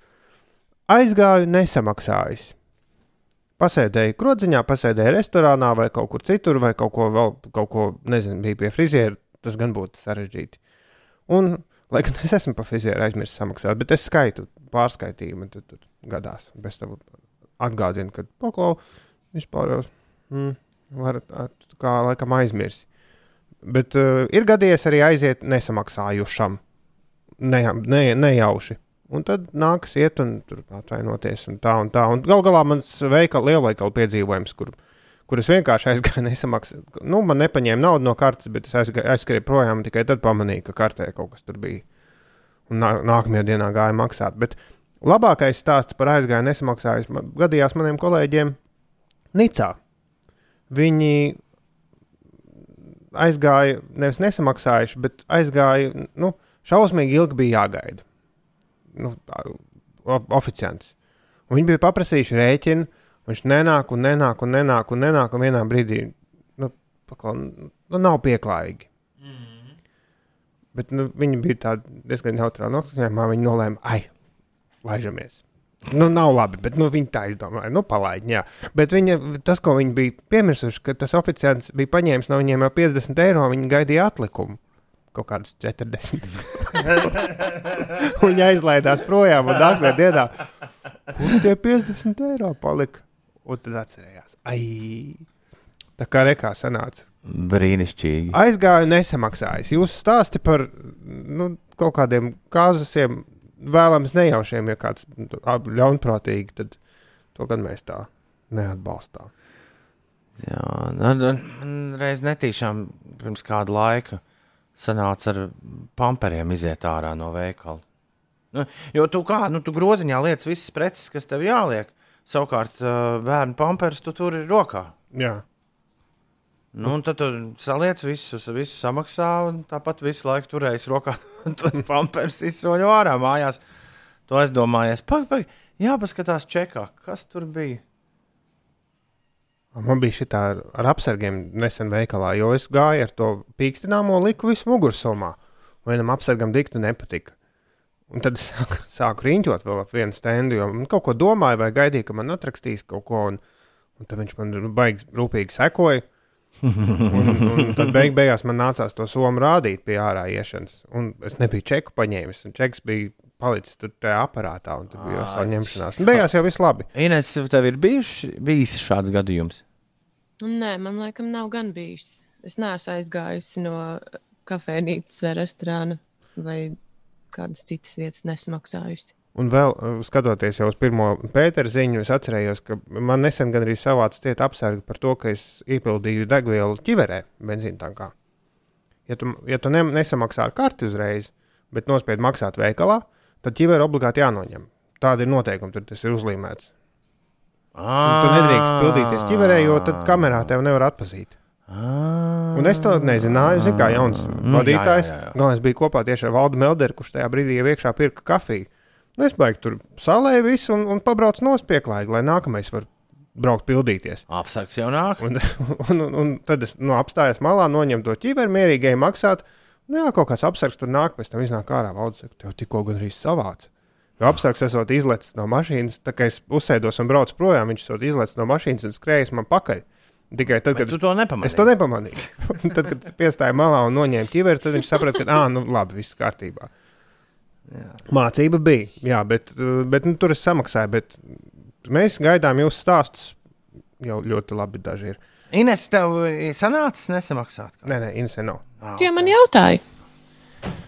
Aizgāju nesamaksājis. Pasēdēju krodziņā, pasēdēju restorānā vai kaut kur citur, vai kaut ko vēl, kaut ko, nezinu, bija pie friziera. Tas gan būtu sarežģīti. Un, lai gan es esmu pa frizieru aizmirsis samaksāt, bet es skaitu, pārskaitīju, man tur, tur gadās. Bez tam atgādinu, ka paklau vispār jau mm, var at- kā laikam aizmirst. Bet uh, ir gadījies arī aiziet nesamaksājušam, ne, ne, nejauši. Un tad nākas iet un atvainoties un tā un tā. Un gal galā mans veikala, lielveikala piedzīvojums, kur, kur es vienkārši aizgāju nesamaksāt. Nu, man nepaņēma naudu no kartes, bet es aizgāju, aizskrēju projām un tikai tad pamanīju, ka kartē kaut kas tur bija. Un nā, nākamajā dienā gāja maksāt. Bet labākais stāsts par aizgāju nesamaksājis man, gadījās maniem kolēģiem Nicā. Viņi aizgāja, nevis nesamaksājuši, bet aizgāja, nu, šausmīgi ilgi bija jāgaida. Nu, oficiants. Un viņi bija paprasījuši rēķinu, viņš nenāk, un nenāk, un nenāk, un nenāk, un vienā brīdī, nu, paklau, nu nav pieklājīgi. Bet nu, viņi bija diezgan neutrāli noskaņojumā. Viņi nolēma, ai, laižamies. Nu, nav labi, bet nu, viņi tā izdomāja. Nu, palaid, jā. Bet viņa, tas, ko viņi bija piemirsuši, ka tas oficiāls bija paņēmis no viņiem jau 50 eiro, viņi gaidīja atlikumu. Kaut kādus 40. viņi aizlaidās projām un nākamajā dienā. Kur tie 50 eiro palika? Un tad atcerējās. Ai, tā kā rekā sanāca. Brīnišķīgi. Aizgāju nesamaksājis. Jūs stāstāt par nu, kaut kādiem kāzasiem, vēlams nejaušiem, ja kāds nu, ļaunprātīgi, tad to gan mēs tā neatbalstām. Jā, nu, nu, reiz netīšām pirms kāda laika sanāca ar pamperiem iziet ārā no veikala. Nu, jo tu kā, nu, tu groziņā liec visas preces, kas tev jāliek. Savukārt, bērnu pampers tu tur ir rokā. Jā. Nu, tad tu saliec visus, visu samaksā, un tāpat visu laiku turējies rokā. Tur pampers izsoļo ārā mājās. To es domāju, pagaidi, pagaidi, jāpaskatās čekā, kas tur bija. Man bija šī tā ar, ar apsargiem nesen veikalā, jo es gāju ar to pīkstināmo liku visu mugursomā. Vienam apsargam dikti nepatika. Un tad es sāku, sāku riņķot vēl ap vienu stendu, jo man kaut ko domāju, vai gaidīju, ka man atrakstīs kaut ko. Un, un tad viņš man baigi rūpīgi sekoja. un, un tad beig, beigās man nācās to somu rādīt pie ārā iešanas. Un es nebiju čeku paņēmis, un čeks bija palicis tur tajā aparātā, un tur bija savu ņemšanās. Un beigās jau viss labi. Ines, tev ir bijuši, bijis šāds gadījums? Nē, man laikam nav gan bijis. Es neesmu aizgājusi no kafejnīcas vai restorāna vai kādas citas vietas nesamaksājusi. Un vēl uh, skatoties jau uz pirmo pētera ziņu, es atcerējos, ka man nesen gan arī savāca cieta apsarga par to, ka es iepildīju degvielu ķiverē, benzīna tankā. Ja tu, ja tu ne, nesamaksā ar karti uzreiz, bet nospied maksāt veikalā, tad ķivere obligāti jānoņem. Tāda ir noteikuma, tur tas ir uzlīmēts. Tu, tu nedrīkst pildīties ķiverē, jo tad kamerā tev nevar atpazīt. Un es to nezināju, zinu, kā jauns Nu, vadītājs. Galvenais bija kopā tieši ar Valdu Melderu, kurš tajā brīdī iekšā pirka kafiju. Nu, es baigi tur salēju visu un, un pabraucu nospieklājīgi, lai nākamais var braukt pildīties. Apsargs jau nāk. Un, un, un, un tad es nu, apstājos malā, noņemu to ķīveru, mierīgi maksāt. Nu, jā, kaut kāds apsargs tur nāk, pēc tam iznāk ārā. Valdes tev tikko gan arī savāds. Jo apsargs esot izlecis no mašīnas, tā kā es uzsēdos un braucu projām, viņš esot izlecis no mašīnas un skrējis man pakaļ. Tikai tad, Bet kad tu to nepamanīji? Es to nepamanīju. Un tad, kad piestāja malā un noņēma ķiveri, tad viņš saprata, ka, ah, nu, labi, viss kārtībā. Jā. Mācība bija, jā, bet, bet nu, tur es samaksāju. Bet mēs gaidām jūsu stāstus. Jau ļoti labi daži ir. Ines, tev sanācis nesamaksāt. Nē, nē, Inese nav. Tie man jautāja.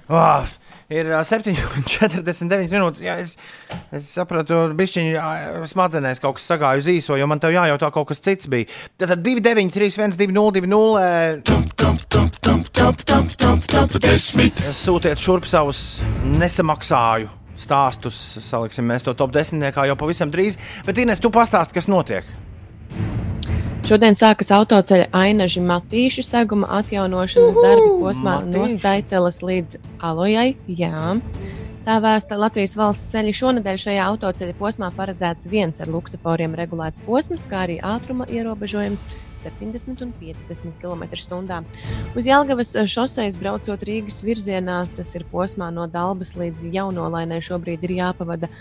Oh, ir ā, 7,49 minūtes. Jā, es, es sapratu, ka smadzenēs kaut kas sagāja uz īso, jo man te jājautā, kaut kas cits bija. Tad 293, 120, 202. Sūtiet šurp savus nesamaksāju stāstus. Saliksim mēs to top desmitniekā jau pavisam drīz. Bet, Ines, tu pastāsti, kas notiek. Šodien sākas autoceļa ainaži matīšu seguma atjaunošanas darbi posmā no Staicelas līdz Alojai. Jā. Tā vēsta Latvijas valsts ceļi. Šonadēļ šajā autoceļa posmā paredzēts viens ar luksusforiem regulēts posms, kā arī ātruma ierobežojums 70 un 50 km/h. Uz Jālgavas šoseis braucot Rīgas virzienā, tas ir posmā no Dalbas līdz Jaunolainai, šobrīd ir jāpavada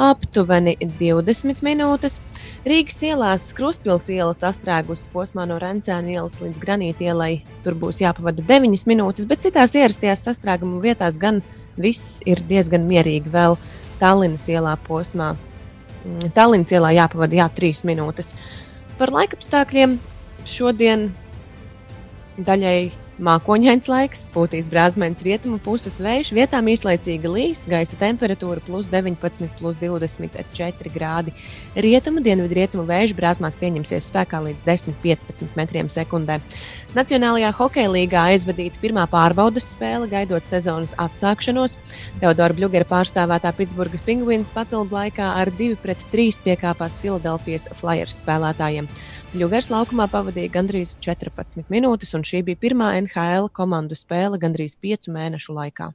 aptuveni 20 minūtes. Rīgas ielās Kruspils iela sastrēgusi posmā no Rencēna ielas līdz Granīta ielai. Tur būs jāpavada 9 minūtes, bet citās ierastajās sastrēguma vietās gan viss ir diezgan mierīgi. Vēl Tallinas ielā posmā. Mm, Tallinas ielā jāpavada jā, 3 minūtes. Par laikapstākļiem šodien daļai Mākoņains laiks, pūtīs brāzmēns rietumu puses vējš, vietām īslaicīga līs, gaisa temperatūra plus 19, plus 24 grādi. Rietumu dienvidu rietumu vējš brāzmās pieņemsies spēkā līdz 10-15 metriem sekundē. Nacionālajā hokeja līgā aizvadīta pirmā pārbaudas spēle, gaidot sezonas atsākšanos. Teodora Bļūgera pārstāvētā Pitsburgas pingvīns papildu laikā ar 2-3 piekāpās Filadelfijas Flyers spēlētājiem. Bļūgers laukumā pavadīja gandrīz 14 minūtes, un šī bija pirmā NHL komandu spēle gandrīz 5 mēnešu laikā.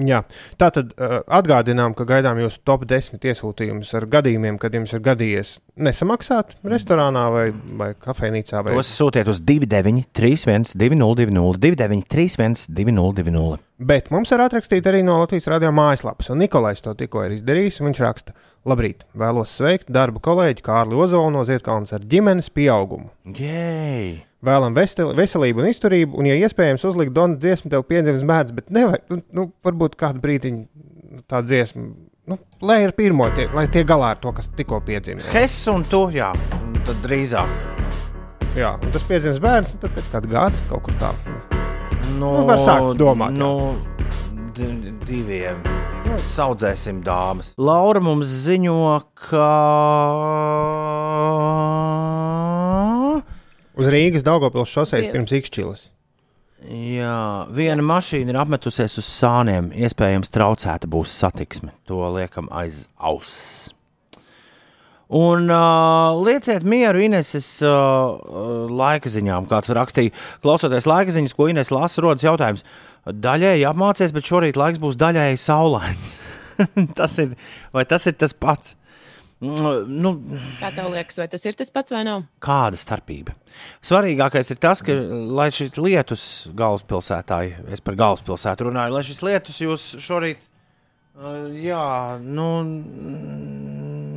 Jā, tā tad uh, atgādinām, ka gaidām jūsu top 10 iesūtījumus ar gadījumiem, kad jums ir gadījies nesamaksāt restorānā vai, vai kafejnīcā. Vai... Tos sūtiet uz 29, 31, 2020, 29, 31, 2020. Bet mums ir atrakstīta arī no Latvijas radio mājaslapas, un Nikolais to tikko ir izdarījis. Viņš raksta, labrīt, vēlos sveikt darba kolēģi Kārli Ozolu no Ziedkalnas ar ģimenes pieaugumu. Jej! Vēlam vesel, veselību un izturību, un, ja iespējams, uzlikt Donu dziesmu, tev piedzimts bērns, bet nevajag, nu, nu, varbūt kādu brīdiņu tā dziesma, nu, lai ir pirmo, tie, lai tie galā ar to, kas tikko piedzima. Hess un tu, jā, un tad drīzāk. Jā, un tas piedzimts bērns, tad pēc kāda gada kaut kur tā. Nu, Nu, var sākt domāt, jā. Nu, diviem. Nu, saudzēsim dāmas. Laura mums ziņo, ka. Uz Rīgas Daugopils šoseis Jā. pirms Ikšķilas. Jā, viena mašīna ir apmetusies uz sāniem. Iespējams, traucēta būs satiksme. To liekam aiz auss. Un uh, lieciet mieru Ineses uh, uh, laika ziņām. Kāds rakstīja, klausoties laika ziņas, ko Ines lasa, rodas jautājums. Daļēji apmācies, bet šorīt laiks būs daļēji saulains. tas ir, vai tas ir tas pats? Mm, Nu, Kā tev liekas, vai tas ir tas pats vai nav? kāda starpība? Svarīgākais ir tas, ka, lai šis lietus galvaspilsētā, es par galvaspilsētu runāju, lai šis lietus jūs šorīt, jā, nu,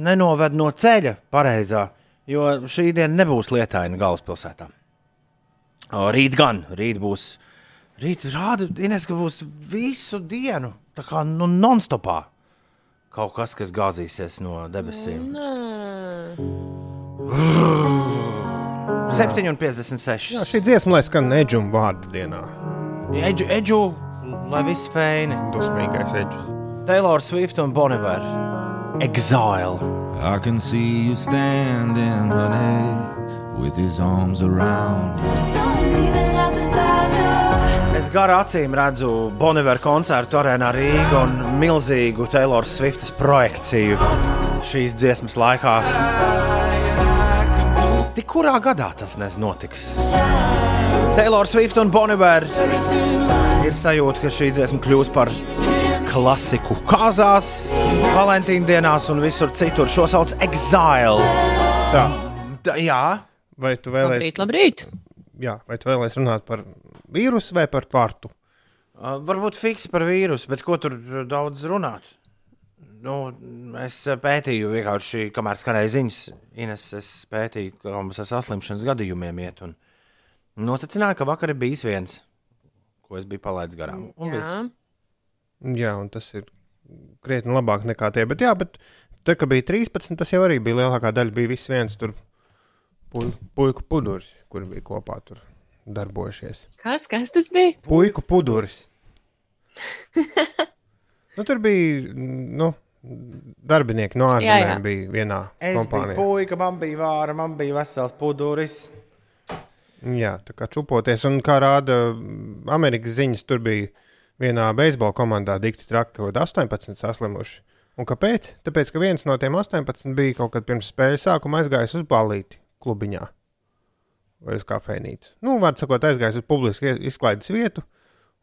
nenoved no ceļa pareizā, jo šī diena nebūs lietaina galvaspilsētā. Rīt gan, rīt būs, rīt rāda, Ines, ka būs visu dienu, tā kā nu, non-stopā. Kaut kas, kas gāzīsies no debesīm. Nē. 7,56. Jā, šī dziesma lai skan Edžuma vārdu dienā. Edžu, edžu, lai viss feini. Dusmīgais Edžus. Taylor Swift un Boniver. Exile. I can see you standing, honey, with his arms around you. Es garā acīm redzu Boniver koncertu arēnā Rīgā un milzīgu Taylor Swiftas projekciju šīs dziesmas laikā. Tik kurā gadā tas notiks? Taylor Swift un Boniver ir sajūta, ka šī dziesma kļūs par klasiku kāzās, Valentīna dienās un visur citur. Šo sauc Exile. Tā, Da, jā, vai tu Labrīt, vēlēsies labrīt. jā, vai tu vēlēsies runāt par vīrusu vai par tvartu? Uh, varbūt fiks par vīrusu, bet ko tur daudz runāt? Nu, es pētīju vienkārši, kamēr skanēja ziņas, Ines, es pētīju, kā mums ar saslimšanas gadījumiem iet. Un nosacināju, ka vakar ir bijis viens, ko es biju palaidis garām. Un Jā. viss. Jā, un tas ir krietni labāk nekā tie. Bet, jā, bet te, kad bija 13, tas jau arī bija lielākā daļa. Bija viss viens tur pu- puiku puduris, kur bija kopā tur darbojušies. Kas, kas tas bija? Puiku puduris. nu, tur bija nu, darbinieki no ārzemēm, bija vienā Es biju kompānijā. puika, man bija vāra, man bija vesels puduris. Jā, tā kā čupoties, un kā rāda Amerikas ziņas, tur bija vienā beisbola komandā dikti traki, kaut kādi 18 saslimuši. Un kāpēc? Tāpēc, ka viens no tiem 18 bija kaut kad pirms spēles sākuma aizgājis uz balīti klubiņā vai uz kafejnīcu. Nu, var sakot, aizgājis uz publisku izklaides vietu,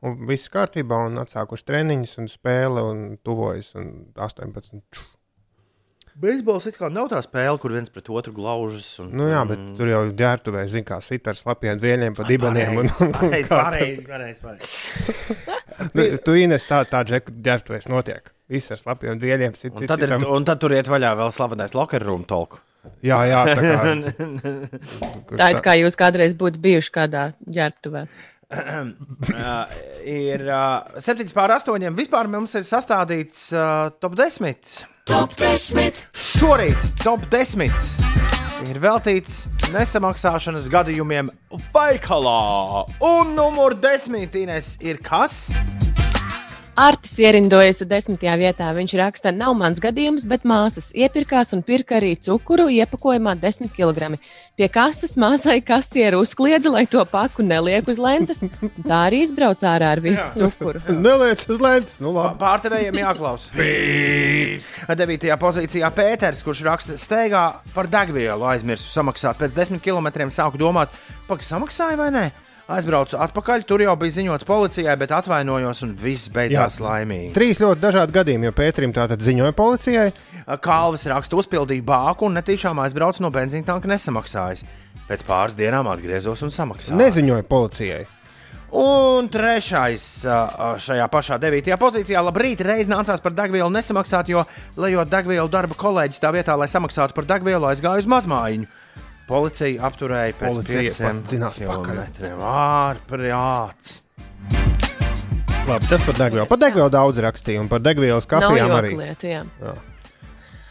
Un viss kārtībā, un atsākuši treniņus, un spēle, un tuvojas, un 18. ču. Beisbols it kā nav tā spēle, kur viens pret otru glaužas. Un, Nu, jā, bet tur jau ģērbtuvē, zina, kā sit ar slapjiem dvieliem pa dibeniem. Un, un, Pareizi, pareizi, pareizi, pareizi. Nu, tu Ines tā, tā džeku ģērbtuvēs notiek. Viss ar slapjiem dvieliem sit Un cits tad, ir, un tad tur iet vaļā vēl slavenais locker room talk. Jā, jā, tā kā. Tā ir kā jūs kādreiz būtu bijuši kādā ģērbtuvē. uh, ir uh, 7 pār 8. Vispār mums ir sastādīts uh, top 10. Top 10. Šorīt top 10 ir veltīts nesamaksāšanas gadījumiem veikalā. Un numur 10 Ines, ir kas? Artis ierindojas desmitajā vietā. Viņš raksta, nav mans gadījums, bet māsas iepirkās un pirka arī cukuru iepakojumā 10 kg. Pie kases māsai kasieru uzkliedza, lai to paku neliek uz lentes. Tā arī izbrauc ārā ar visu cukuru. Neliec uz lentes. Nu, labi. Pārtevējiem jāklausa. 9. pozīcijā Pēters, kurš raksta, steigā par degvielu aizmirsu samaksāt. Pēc 10 km sāku domāt, pagaidi, samaksāju vai nē? Aizbraucu atpakaļ, tur jau bija ziņots policijai, bet atvainojos, un viss beidzās Jā. laimīgi. Trīs ļoti dažādi gadījumi, jo Pēterim tā tad ziņoja policijai. Kalvis raksta, uzpildīju bāku un netīšām aizbraucu no benzīna tanka nesamaksājis. Pēc pāris dienām atgriezos un samaksāju. Neziņoja policijai. Un trešais šajā pašā devītajā pozīcijā. Labrīt, reiz nācās par degvielu nesamaksāt, jo, lejot degvielu darba kolēģis tā vietā, lai samaksātu par degvielu, aizgāju uz mazmājiņu. Policija apturēja pēc Policija pieciem kilometriem. Ārprāts! Labi, tas par degvielu. Par degvielu daudz rakstīja, un par degvielas kafijām arī. joklieta, jā. Jā.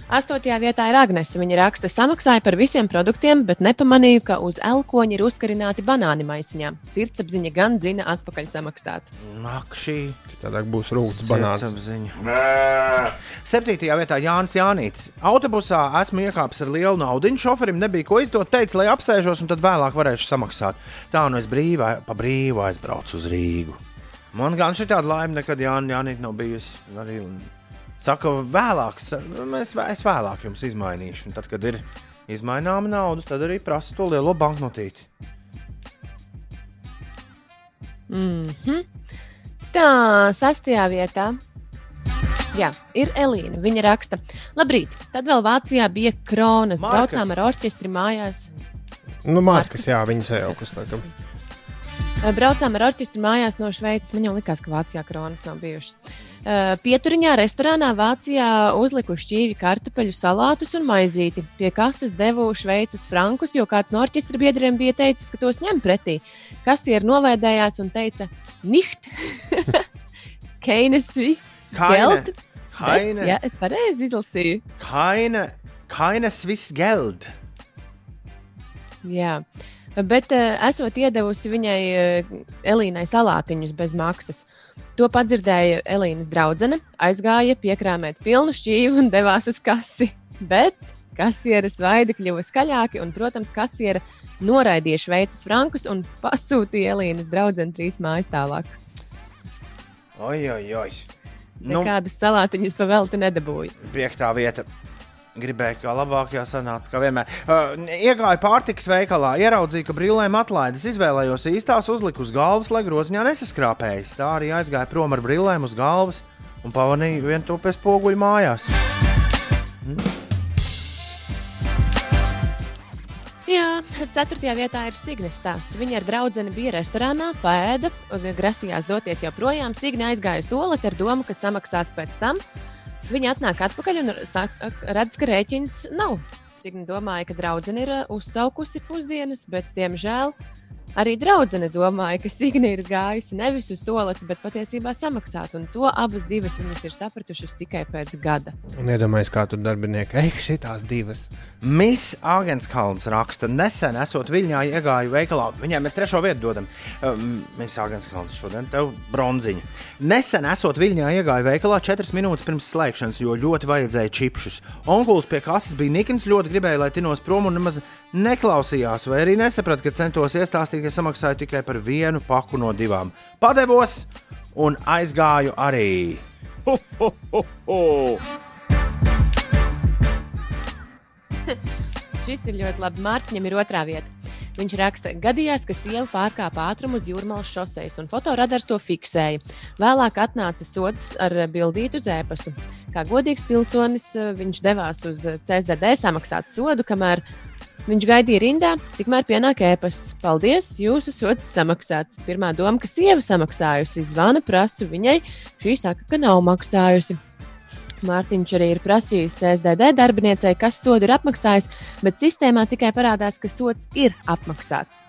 Astotajā vietā ir Agnese. Viņa raksta, samaksāja par visiem produktiem, bet nepamanīju, ka uz elkoņa ir uzkarināti banāni maisiņā. Sirdsapziņa gan zina atpakaļ samaksāt. Nakšī! Tādā būs rūkts banāns. Septītajā vietā Jānis Jānītis. Autobusā esmu iekāpis ar lielu naudu. Šoferim nebija ko izdot, teica, lai apsēžos, un tad vēlāk varēšu samaksāt. Tā nu es brīvā, pa brīvu aizbraucu uz Rīgu. Man gan šī tāda laime nekad Jānis Jānītis nav bijusi. Arī, saka, vēlāk, mēs, es vēlāk jums izmainīšu. Un tad, kad ir izmaināma nauda, tad arī prasa to lielo banknotīti. Mm -hmm. Tā, sastajā vietā. Jā, ir Elīna. Viņa raksta, labrīt. Tad vēl Vācijā bija kronas. Markas. Braucām ar orķestri mājās. Nu, Markas, jā, viņa sajaukas. laikam. Braucām ar orķestri mājās no Šveices. Man jau likās, ka Vācijā kronas nav bijušas. Uh, Pieturiņā restorānā Vācijā uzliku šķīvi kartupeļu salātus un maizīti. Pie kases devu šveices frankus, jo kāds no orķestra biedriem bija teicis, ka tos ņem pretī. Kasieri novēdējās un teica, niht! Keines viss geld. Keine. Bet, jā, es pareizi izlasīju. Kaina, kainas viss geld. Jā. Bet uh, esot iedavusi viņai uh, Elīnai salātiņus bez maksas. To padzirdēja Elīnas draudzene, aizgāja piekrāmēt pilnu šķīvi un devās uz kasi. Bet kasieres vaidi kļuva skaļāki, un, protams, kasiere noraidīja šveices frankus un pasūtīja Elīnas draudzeni trīs mājas tālāk. Oi, oi, oi. Nu, Nekādas salātiņas pavelti nedabūja. Piektā vieta. Gribēju, kā labākajā sanāca, kā vienmēr. Uh, iegāju pārtikas veikalā, ieraudzīju, ka brīvlēm atlaides, izvēlējos īstās, uzliku uz galvas, lai groziņā nesaskrāpējas. Tā arī aizgāju prom ar brīvlēm uz galvas un pamanīju vienu to pēc poguļu mājās. Jā, ceturtajā vietā ir Signes stāsts. Viņa ar draugu bija restorānā, pēda un grasījās doties jau projām. Signe aizgāja uz toleti ar domu, ka samaksās pēc tam. Viņa atnāk atpakaļ un saka, redz, ka rēķins nav. Signe domāja, ka draudzene ir uh, uzsaukusi pusdienas, bet, diemžēl, arī draudzene domāja, ka Signe ir gājusi nevis uz toleti, bet patiesībā samaksāt. Un to abas divas viņas ir sapratušas tikai pēc gada. Un iedomājieties, kā tur darbinieki. Ei, šitās divas. Miss Agenskalns raksta, nesen esot Viļņā iegāju veikalā. Viņai mēs trešo vietu dodam. Um, Miss Agenskalns šodien tev bronziņu. Nesen esot Viļņā iegāju veikalā 4 minūtes pirms slēgšanas, jo ļoti vajadzēja čipšus. Onkulis pie kases bija Nikins, ļoti gribēja, lai tinos prom un nemaz neklausījās, vai arī nesaprata, ka centos iestāstīt, ka samaksāju tikai par vienu paku no divām. Padevos un aizgāju arī. Ho, ho, ho, ho. Šis ir ļoti labi. Mārtiņam ir otrā vieta. Viņš raksta, gadījās, ka sieva pārkāpa ātrumu uz jūrmālas šoseis, un fotoradars to fiksēja. Vēlāk atnāca sots ar bildītu uz ēpastu. Kā godīgs pilsonis, viņš devās uz CSDD samaksāt sodu, kamēr Viņš gaidīja rindā, tikmēr pienāk ēpasts. Paldies, jūsu sots samaksāts. Pirmā doma, ka sieva samaksājusi, zvana prasu viņai. Šī saka, ka nav maksājusi. Mārtiņš arī ir prasījis CSDD darbiniecei, kas sodu ir apmaksājis, bet sistēmā tikai parādās, ka sots ir apmaksāts.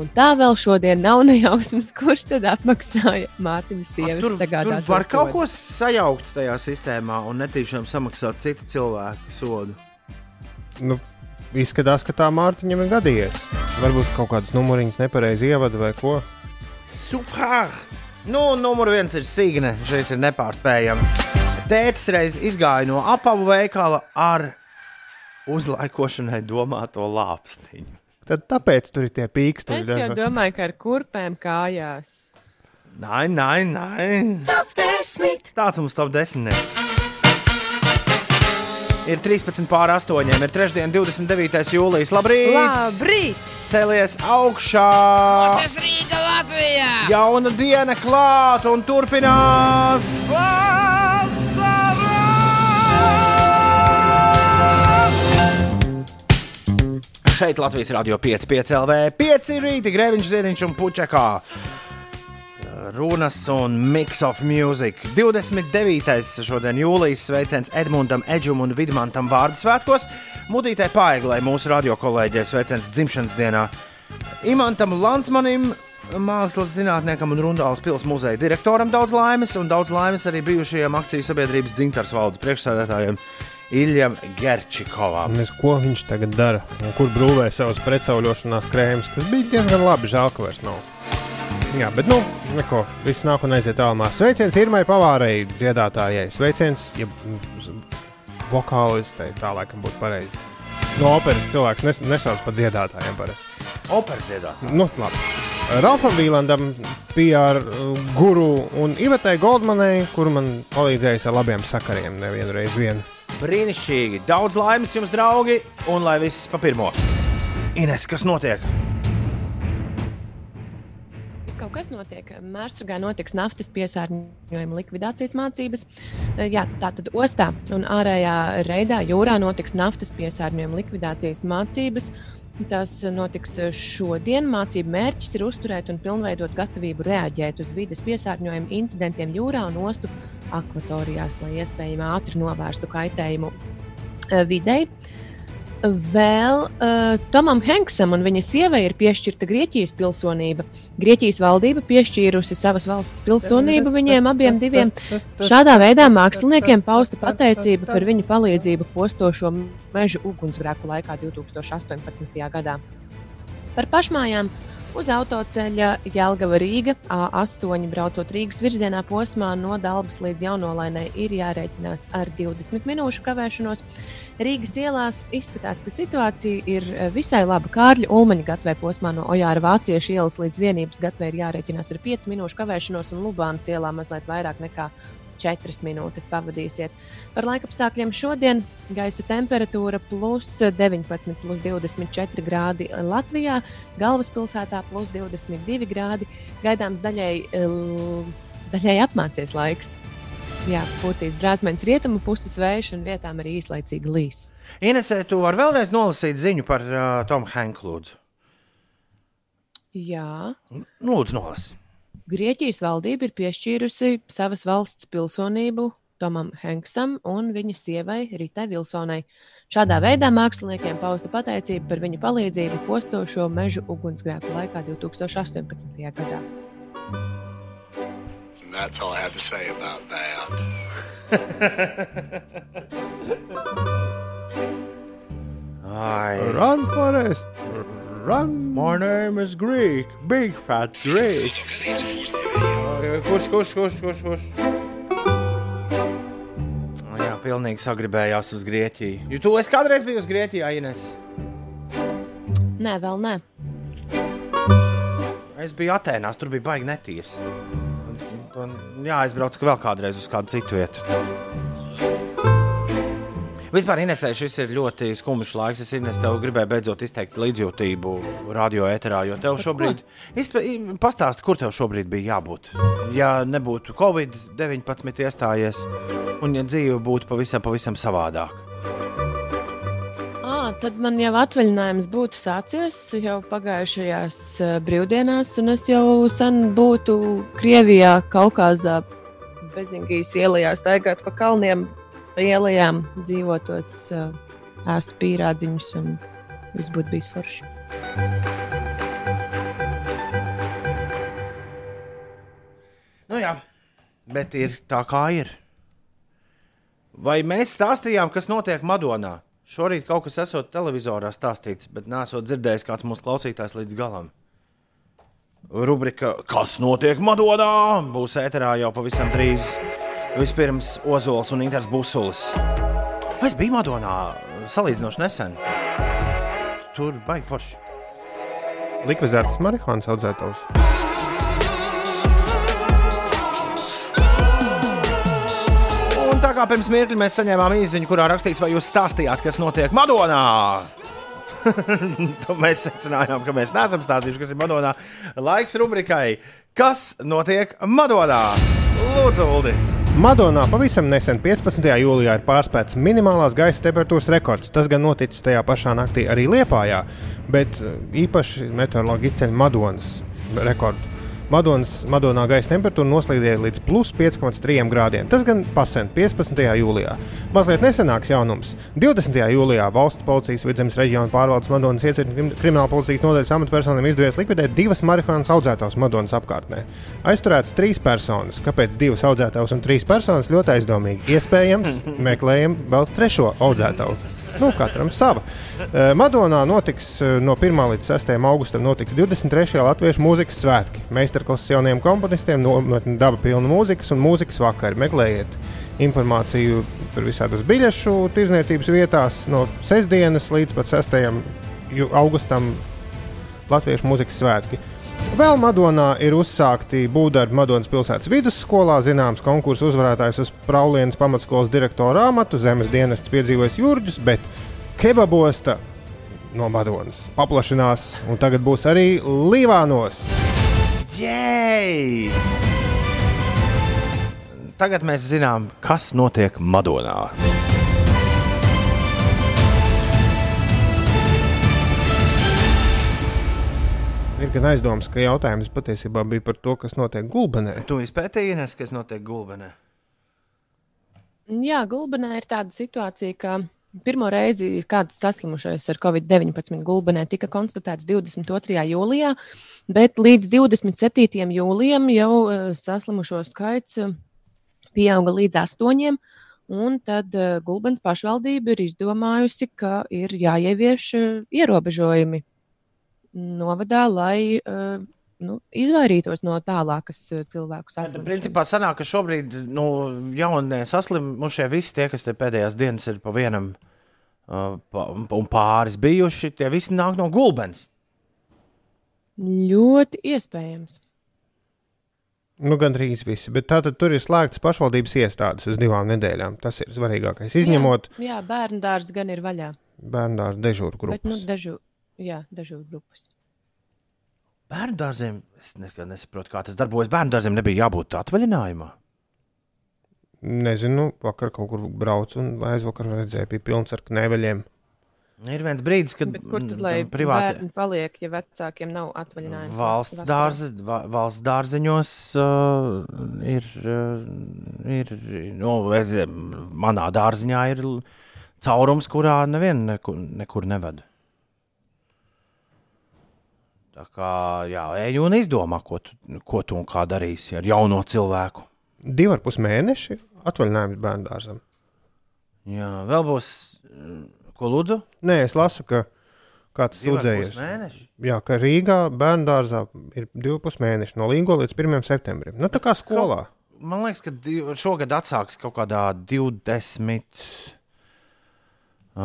Un tā vēl šodien nav nejausmas, kurš tad apmaksāja Mārtiņa sievas Tur, tur sagādāto var kaut sodu. ko sajaukt tajā sistēmā un netīšām samaksāt citu cilvēku sodu. Nu, izskatās, ka tā Mārtiņam ir gadījies. Varbūt kaut kādas numuriņas nepareizi ievada vai ko. Super! Nu, numur viens ir Signe. Šis ir nepārspējams. Tētis reiz izgāja no apavu veikala ar uzlaikošanai domāto lāpstiņu. Tad tāpēc tur ir tie Es pīksturi. jau domāju, ka ar kurpēm kājās. Nē, nē, nē. Tāds mums top desmitnieks. Ir 13 pār 8, ir 3. 29. jūlijas. Labrīt! Labrīt! Cēlies augšā! Tas Rīga Latvijā! Jauna diena klāt un turpinās! Šeit Latvijas Rādio 5, 5 LV, 5 rīta, Grēviņš, Ziedņš un Puķekā. Runas un mix of music. 29. šodien jūlijas sveiciens Edmundam, Edžum un Vidmantam vārdu svētkos. Mudītai Paiglai mūsu radio kolēģei sveiciens dzimšanas dienā. Imantam Lansmanim, mākslas zinātniekam un Rundāls pilsētas muzeja direktoram daudz laimes, un daudz laimes arī bijušajiem akciju sabiedrības dzintars valdes priekšsēdētājiem Iljam Gerčikovam. Mēs, ko viņš tagad dara? Kur brūvē savus pretsauļošanās krēmus, kas bija diezgan labi. Žēl, ka vairs nav. Jā, bet nu, neko. Viss nāk un aiziet tālumā. Sveiciens Irmai Pavārai, dziedātājai. Sveiciens, ja vokālistei tā laikam būtu pareizi. No operas cilvēks nes, nesauc par dziedātājiem parasti. Opera dziedātāja. Nu, labi. Ralfam Vīlandam, PR guru un Ivetai Goldmanai, kur man palīdzējis ar labiem sakariem nevienu reizi vien. Brīnišķīgi! Daudz laimes jums, draugi, un lai viss pa pirmo. Ines, kas notiek? Kas notiek. Mērsragā notiks naftas piesārņojuma likvidācijas mācības. Eh, Jā, tātad ostā un ārējā reidā jūrā notiks naftas piesārņojuma likvidācijas mācības. Tas notiks šodien. Mācību mērķis ir uzturēt un pilnveidot gatavību reaģēt uz vides piesārņojuma incidentiem jūrā un ostu akvatorijās, lai iespējami ātri novērstu kaitējumu eh, videi. Vēl uh, Tomam Henksam un viņa sievai ir piešķirta Grieķijas pilsonība. Grieķijas valdība piešķīrusi savas valsts pilsonību viņiem abiem diviem. Šādā veidā māksliniekiem pausta pateicība par viņu palīdzību postošo meža ugunsgrēku laikā 2018. gadā. Par pašmājām uz autoceļa Jālgava Rīga A8 braucot Rīgas virzienā posmā no Dabas līdz Jaunolainai ir jārēķinās ar 20 minūšu kavēšanos. Rīgas ielās izskatās, ka situācija ir eh, visai laba. Kārļa Ulmaņa gatavē posmā no Ojāra Vāciešu ielas līdz vienības gatavē ir jārēķinās ar 5 minūšu kavēšanos un Lubānas ielā mazliet vairāk nekā 4 minūtes pavadīsiet. Par laikapstākļiem šodien gaisa temperatūra plus 19, plus 24 grādi Latvijā, galvaspilsētā plus 22 grādi. Gaidāms daļai, l- daļai apmācies laiks. Jā, būtīs brāzmēns rietumu puses vējš un vietām arī īslaicīgi līs. Inesē, tu vari vēlreiz nolasīt ziņu par uh, Tomu Henku. Lūdzu, Jā. Nu, lūdzu nolasi. Grieķijas valdība ir piešķīrusi savas valsts pilsonību Tomam Henksam un viņa sievai Ritai Vilsonai. Šādā veidā māksliniekiem pausta pateicība par viņu palīdzību postošo mežu ugunsgrēku laikā 2018. gadā. That's all I have to say about that. Ai. Run, Forest! Run! My name is Greek, Big Fat Greek. Kurš, kurš, kurš, kurš? kurš? Jā, pilnīgi sagribējās uz Grieķiju. Jo tu esi kādreiz bijis uz Grieķiju, Ines? Nē, vēl nē. Es biju Atēnās, tur bija baigi netīrs. Un- un Jā, aizbraucu vēl kādreiz uz kādu citu vietu. Vispār, Inesē, šis ir ļoti skumjš laiks. Es Ines, tev gribēju beidzot izteikt līdzjūtību radio ēterā, jo tev šobrīd, pastāsti, kur tev šobrīd bija jābūt. Ja nebūtu Covid-19 iestājies, un ja dzīve būtu pavisam, pavisam savādāka. Tad man jau atvaļinājums būtu sācies jau pagājušajās eh, brīvdienās, un es jau sen būtu Krievijā, Kaukazā, Bezingijas ielā, staigāt pa kalniem, pa ielām, dzīvotos, eh, ēst pīrādziņus, un viss būtu bijis forši. Nu jā, bet ir tā kā ir. Vai mēs stāstījām, kas notiek Madonā? Šorīt kaut kas esot televizorā stāstīts, bet nesot dzirdējis kāds mūsu klausītājs līdz galam. Rubrika Kas notiek Madonā? būs ēterā jau pavisam drīz. Vispirms Ozols un Inters Busulis. Es biju Madonā salīdzinoši nesen. Tur baigi forši. Likvidētas marihuānas audzētājs. Kā pirms mirkļa mēs saņēmām īsiņu, kurā rakstīts, vai jūs stāstījāt, kas notiek Madonā. Tad mēs secinājām, ka mēs neesam stāstījuši, kas ir Madonā. Laiks rubrikai, kas notiek Madonā? Lūdzu, Uldi! Madonā pavisam nesen, 15. jūlijā, ir pārspēts minimālās gaisa temperatūras rekords. Tas gan noticis tajā pašā naktī arī Liepājā, bet eh, īpaši meteorologi izceļ Madonas rekordu. Madonas, Madonā gaisa temperatūra noslīdēja līdz plus 5,3 grādiem. Tas gan pasen 15. jūlijā. Mazliet nesenāks jaunums. 20. jūlijā valsts policijas vidzemes reģiona pārvaldes Madonas iecirkņa krimināla policijas nodaļas amatpersonām izdevies likvidēt divas marihuānas audzētājas Madonas apkārtnē. Aizturēts trīs personas. Kāpēc divas audzētājas un trīs personas ļoti aizdomīgi? Iespējams, meklējam vēl trešo audzētāju. Nu, katram sava. Eh, Madonā notiks eh, no 1. līdz 6. augustam notiks 23. Latviešu mūzikas svētki. Meistarklases jauniem komponistiem nometni daba pilna mūzikas un mūzikas vakari. Meklējiet informāciju par visādas biļešu tirzniecības vietās no sestdienas līdz pat 6. ju- augustam Latviešu mūzikas svētki. Vēl Madonā ir uzsākti būvdarbi Madonas pilsētas vidusskolā. Zināms, konkursu uzvarētājs uz Praulienas pamatskolas direktora amatu zemes dienests piedzīvojis Jurģus, bet kebabosta no Madonas paplašinās, un tagad būs arī Līvānos. Jej! Tagad mēs zinām, kas notiek Madonā. Ir gan aizdoms, ka jautājums patiesībā bija par to, kas notiek Gulbenē. Tu izpētīji, Ines, kas notiek Gulbenē. Jā, Gulbenē ir tāda situācija, ka pirmo reizi kāds saslimušais ar covid-19 Gulbenē tika konstatēts 22. jūlijā, bet līdz 27. jūlijam jau eh, saslimušo skaits eh, pieauga līdz astoņiem. Un tad uh, Gulbens pašvaldība ir izdomājusi, ka ir jāievieš ierobežojumi novadā, lai uh, nu, izvairītos no tālākas uh, cilvēku saslimšanas. Principā sanāk, ka šobrīd nu, jaunie saslimušie visi tie, kas te pēdējās dienas ir pa vienam uh, pa, un pāris bijuši, tie visi nāk no Gulbens. Ļoti iespējams. Nu, gan drīz visi. Bet tātad tur ir slēgts pašvaldības iestādes uz divām nedēļām. Tas ir svarīgākais. Izņemot Jā, jā bērnu dārsts gan ir vaļā. bērnu dārza dežūru grupu. Bet, nu, dežu, jā, dežūru grupas. Bērnu dārziem es nekad nesaprotu, kā tas darbojas. Bērnu dārziem nebija jābūt atvaļinājumā. Nezinu, vakar kaut kur braucu un aizvakar redzēju, bija pilns ar knēveļiem. Ir viens brīdis, kad Bet kur tad, lai privāti bērni paliek, ja vecākiem nav atvaļinājums? valsts, dārze, va, valsts dārzeņos uh, ir, uh, ir nu, manā dārziņā ir caurums, kurā nevienu nekur, nekur neved. Tā kā jā, ej un izdomā, ko tu, ko tu un kā darīsi ar jauno cilvēku. Divi ar pus mēneši atvaļinājums bērnu dārzam. Jā, vēl būs, mm, ko lūdzu? Nē, es lasu, ka kāds sūdzējies. Jā, ka Rīgā bērnu dārzā ir divi pus mēneši no līgo līdz 1. septembrim. Nu, tā kā skolā. Man liekas, ka div- šogad atsāks kaut kādā 20. Uh,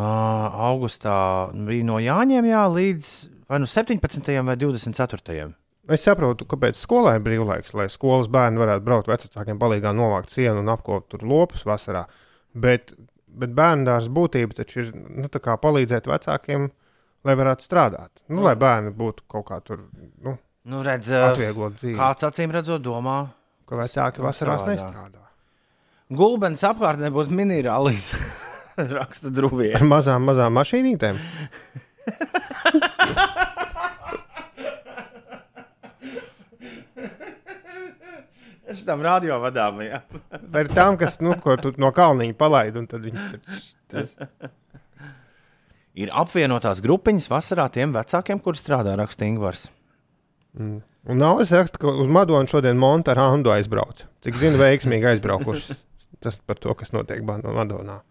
augustā bija no Jāņiem jā, līdz vai nu 17. vai 24. Es saprotu, kāpēc skolā ir brīvlaiks, lai skolas bērni varētu braukt vecākiem palīgā novākt sienu un apkopot tur lopus vasarā. Bet bet bērnu dārza būtība taču ir nu, palīdzēt vecākiem, lai varētu strādāt. Nu, lai bērni būtu kaut kā tur nu, Nu, redz, atvieglot dzīvi. kāds acīm redzot, domā, Ka vecāki vasarās strādā. nestrādā. Gulbens apkārtnē būs minerālis. Raksta drūvie. Ar mazām, mazām mašīnītēm. Es tam radio vadām, jā. Vai ir tām, kas nu, no kalniņa palaid, un tad viņas tur. Ir apvienotās grupiņas vasarā tiem vecākiem, kuriem strādā rakstīgvars. Mm. Un Nauris raksta, ka uz Madonu šodien Monta Randu aizbrauc. Cik zinu, veiksmīgi aizbraukuši. Tas par to, kas notiek Madonā.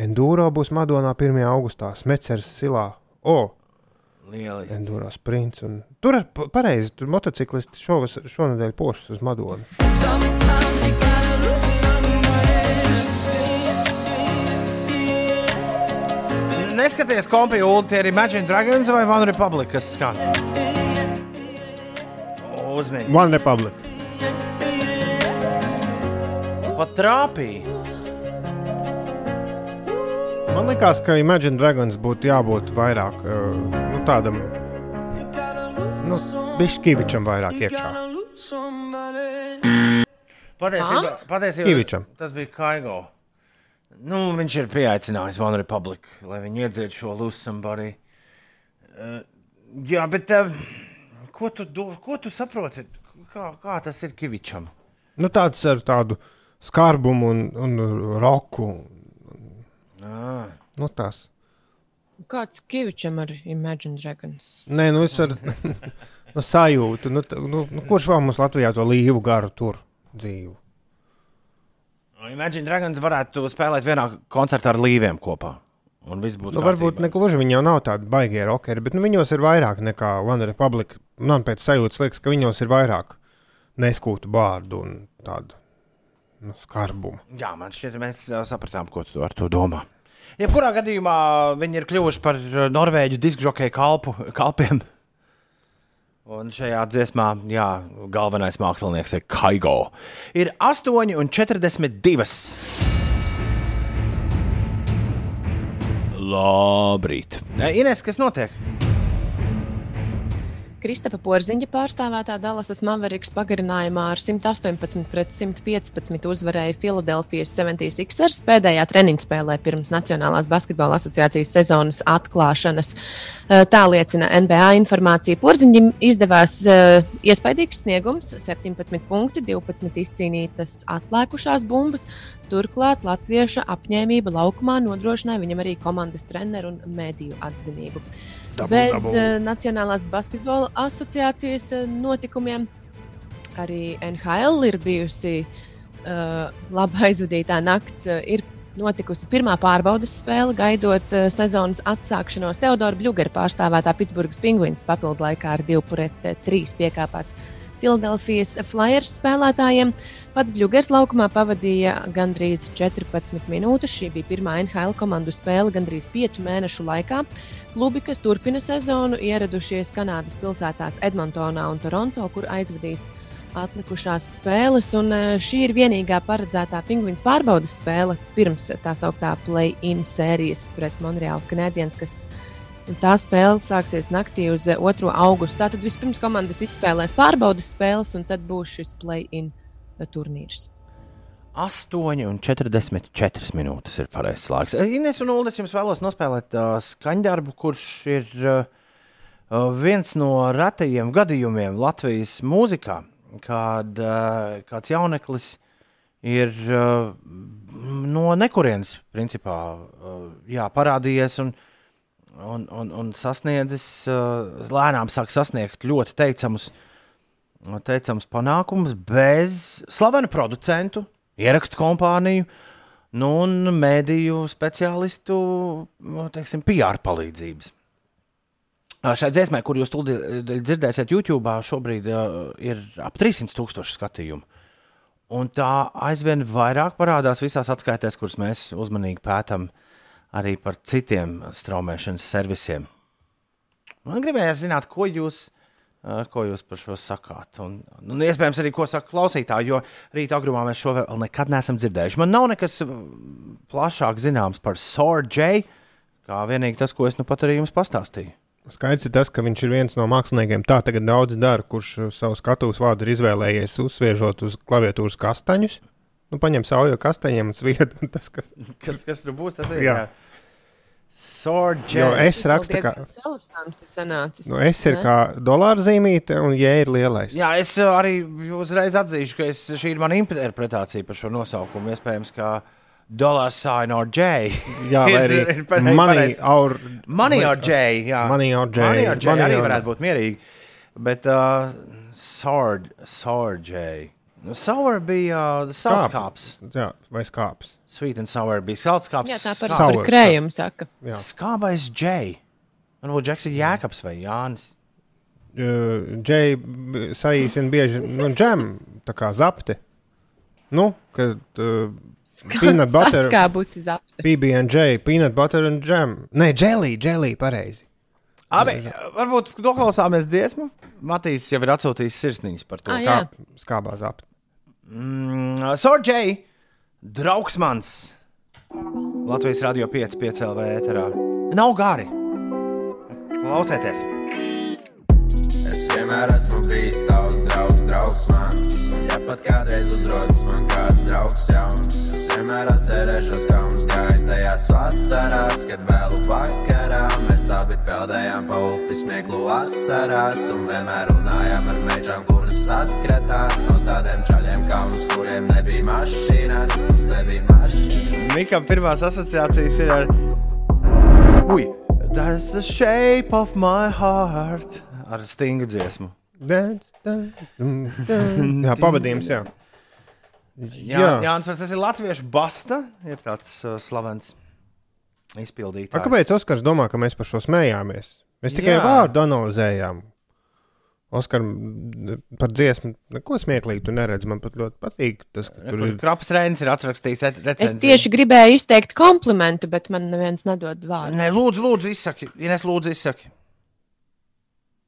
Enduro būs Madonā 1. augustā, Smetsers silā. O, Lieliski. Enduro sprints. Un... Tur ir pa- pareizi, tur motociklisti šovas, šonadēļ pošas uz Madonu. Neskaties, kompija tie ir Imagine Dragons vai One Republic, kas skan. Uzmanīgi. One Republic. Pat trāpīja. Man liekas, ka Imagine Dragons būtu jābūt vairāk uh, nu, tādam, nu, Bišķīvičam vairāk iekšā. Patiesībā, patiesībā Kivičam. tas bija Kaigo. Nu, viņš ir pieaicinājis One Republic, lai viņi iedzietu šo Lose Somebody. Uh, jā, bet uh, ko, tu, do- ko tu saproti? Kā, kā tas ir Kivičam? Nu, tāds ar tādu skarbumu un, un roku. Ah. Nu, tas. Kāds Kivičam ar Imagine Dragons? Nē, nu es ar nu, sajūtu, nu, nu, nu, kurš vēl mums Latvijā to līvu garu tur dzīvu. Imagine Dragons varētu spēlēt vienā koncertā ar līviem kopā. Un viss būtu Nu, varbūt ne gluži viņi jau nav tādi baigie rockeri, bet nu, viņos ir vairāk nekā One Republic. Man pēc sajūtas liekas, ka viņos ir vairāk neskūtu vārdu un tādu nu, skarbumu. Jā, man šķiet, mēs sapratām, ko tu ar to domā. Jebkurā gadījumā viņi ir kļuvuši par ā, norvēģu diskžokeju kalpu, kalpiem. Un šajā dziesmā, jā, galvenais mākslinieks ir Kaigo. Ir 8,42. Labrīt. Ē, Ines, kas notiek? Kristapa Porziņa pārstāvētā Dallasas Mavericks pagarinājumā ar 118 pret 115 uzvarēja Filadelfijas 76ers pēdējā treniņa spēlē pirms Nacionālās basketbola asociācijas sezonas atklāšanas. Tā liecina NBA informācija. Porziņam izdevās iespaidīgs sniegums - 17 punkti, 12 izcīnītas atlikušās bumbas. Turklāt latvieša apņēmība laukumā nodrošināja viņam arī komandas treneru un mediju atzinību. Dabu, Bez dabu. uh, Nacionālās basketbola asociācijas uh, notikumiem arī NHL ir bijusi uh, labi aizvadītā nakts. Uh, ir notikusi pirmā pārbaudas spēle, gaidot uh, sezonas atsākšanos. Teodora Bļūgera pārstāvētā Pitsburgas Penguins papildu laikā ar 2 pret 3 piekāpās Filadelfijas Flyers spēlētājiem. Pats Bļūgers laukumā pavadīja gandrīz 14 minūtes. Šī bija pirmā NHL komandu spēle gandrīz 5 mēnešu laikā. Klubi, kas turpina sezonu, ieradušies Kanādas pilsētās Edmontonā un Toronto, kur aizvadīs atlikušās spēles. Un eh, šī ir vienīgā paredzētā pingvīns pārbaudas spēle pirms tā sauktā play-in sērijas pret Monreāls Canadiens, kas tā spēle sāksies naktī uz eh, 2. augustu. Tātad vispirms komandas izspēlēs pārbaudas spēles, un tad būs šis play-in turnīrs. 8,44 minūtes ir pareizais laiks. Ines un Ulas jums vēlos nospēlēt uh, skaņdarbu, kurš ir uh, uh, viens no retajiem gadījumiem Latvijas mūzikā, kad uh, kāds jauneklis ir uh, no nekurienes principā, uh, jā, parādījies un, un, un, un sasniedzis, uh, lēnām sāk sasniegt ļoti teicamus, teicams panākumus bez slavenu producentu, ierakstu kompāniju nu, un mēdīju speciālistu nu, teiksim, PR palīdzības. Šai dziesmai, kur jūs tūlīt dzirdēsiet YouTube, šobrīd ir ap 300 tūkstoši skatījumu. Un tā aizvien vairāk parādās visās atskaitēs, kuras mēs uzmanīgi pētām arī par citiem straumēšanas servisiem. Man gribējās zināt, ko jūs Ko jūs par šo sakāt? Un, un iespējams, arī ko saka klausītāji, jo rīta agrumā mēs šo vēl nekad neesam dzirdējuši. Man nav nekas mm, plašāk zināms par Sorģēju, kā vienīgi tas, ko es nu pat arī jums pastāstīju. Skaidrs ir tas, ka viņš ir viens no māksliniekiem, tā tagad daudz dara, kurš uh, savu skatuves vārdu ir izvēlējies uzsviežot uz klaviatūras kastaņus. Nu, paņem sauju kastaņiem un svied, un tas, kas, Kas, kas tur būs? Tas ir Jā. Sorģēju. Jo es rakstu, ka Salasāms ir sanācis. nu, S ir ne? kā dolāra zīmīte, un J ir lielais. Jā, es uh, arī uzreiz atzīšu, ka es, šī ir mana interpretācija par šo nosaukumu. Iespējams, ka Dollar sign or J. Jā, vai Ir- arī ir pareizi- money pareizi. or Money or J. Jā, Money or J. Money or J Money arī or- varētu būt mierīgi. Bet uh. Nu, Sour bija uh, salskāps. Jā, vai skāps. Sweet and sour bija salskāps. Jā, tā par, Sour, par krējumu saka. Jā. Skābais J. Varbūt Džeks ir Jēkabs vai Jānis. Džei saīsina bieži nu, džem, tā kā zapti. Nu, kad uh, peanut butter, Kā būs izapta? PB&J, peanut butter and jam. Nē, jelly, jelly, pareizi. Abi, varbūt noklausāmies dziesmu. Matīs jau ir atsūtījis sirsniņas par to. Ah. Kā skābā zapti. Mm, Sorģēji, draugs mans. Latvijas radio 5, 5 LV ēterā. Nav gari. Klausieties! Vienmēr esmu bijis tavs draugs, draugs mans. Ja pat kādreiz uzrodas man kāds draugs jauns, es vienmēr atcerēšos, kā mums gāja tajās vasarās, kad vēlu vakarā mēs abi peldējām pa upi smieklu asarās un vienmēr runājām ar mežām, kuras atkritās no tādiem čaļiem kā mums, kuriem nebija mašīnas, nebija mašīnas. Mikam pirmās asociācijas ir ar. Ui, that's the shape of my heart. Ar stingu dziesmu. Jā, pavadījums, jā. Jā, jā. Jānis, tas ir latviešu basta. Ir tāds uh, slavens izpildītājs. A, kāpēc Oskars domā, ka mēs par šo smējāmies? Mēs tikai Jā. vārdu analizējām. Oskar, par dziesmu, neko smieklīgu tu neredzi. Man pat ļoti patīk. Tas, ka tur ir Krapas Rēns ir atrakstījis et- Es recenziju. tieši gribēju izteikt komplimentu, bet man neviens nedod vārdu. Nē, lūdzu, lūdzu, izsaki. Ines, lūdzu, izsaki.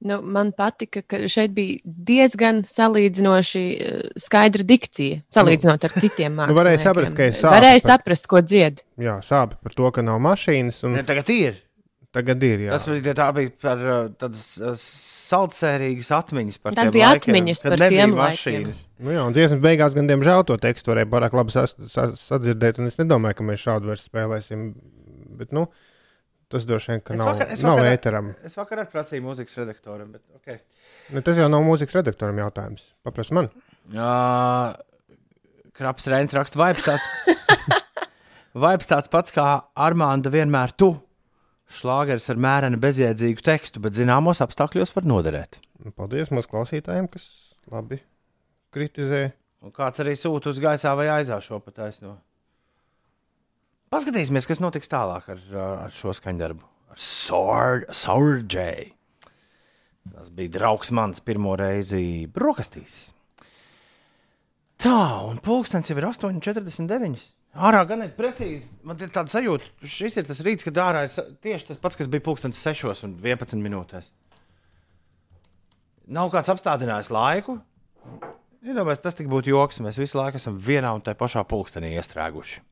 Nu, man patika, ka šeit bija diezgan salīdzinoši eh, skaidra dikcija, salīdzinot ar citiem Nu, varēja māksliniekiem. saprast, ka ir sāpes Varēja par- saprast, ko dzied. jā, sāpes par to, ka nav mašīnas. Un Ne, tagad ir. tagad ir. Jā. Tas bija, tā bija par uh, tādas uh, saldsērīgas atmiņas par Tas bija laikiem, atmiņas par tiem laikiem. mašīnas. Nu, jā, un dziesmas beigās gan, diemžēl, to tekstu varēja pārāk labi sadzirdēt. un Es nedomāju, ka mēs šādu vairs spēlēsim. Bet, nu, tas droši vien, ka Es nav, vakar- es nav vakar- ēteram. Es vakar prasīju mūzikas redaktoram, bet ok. Nu, tas jau nav mūzikas redaktoram jautājums. Paprasti man. Uh, Kraps Reins raksta, vibes tāds, vibes tāds pats kā Armānda vienmēr tu. Šlāgeris ar mēreni bezjēdzīgu tekstu, bet zināmos apstākļos var noderēt. Nu, Paldies mūsu klausītājiem, kas labi kritizē. Un kāds arī sūta uz gaisā vai aizā šo pataisno. Paskatīsimies, kas notiks tālāk ar, ar šo skaņdarbu. Ar Sorģēju. Tas bija draugs mans pirmo reizi brokastīs. Tā, un pulkstenis jau ir 8,49. Ārā gan ir precīzi. Man ir tāds sajūta, šis ir tas rīts, kad ārā ir tieši tas pats, kas bija pulkstenis 6 un 11 minūtēs. Nav kāds apstādinājis laiku. Iedomājieties, tas tik būtu joks. Mēs visu laiku esam vienā un tajā pašā pulkstenī iestrēguši.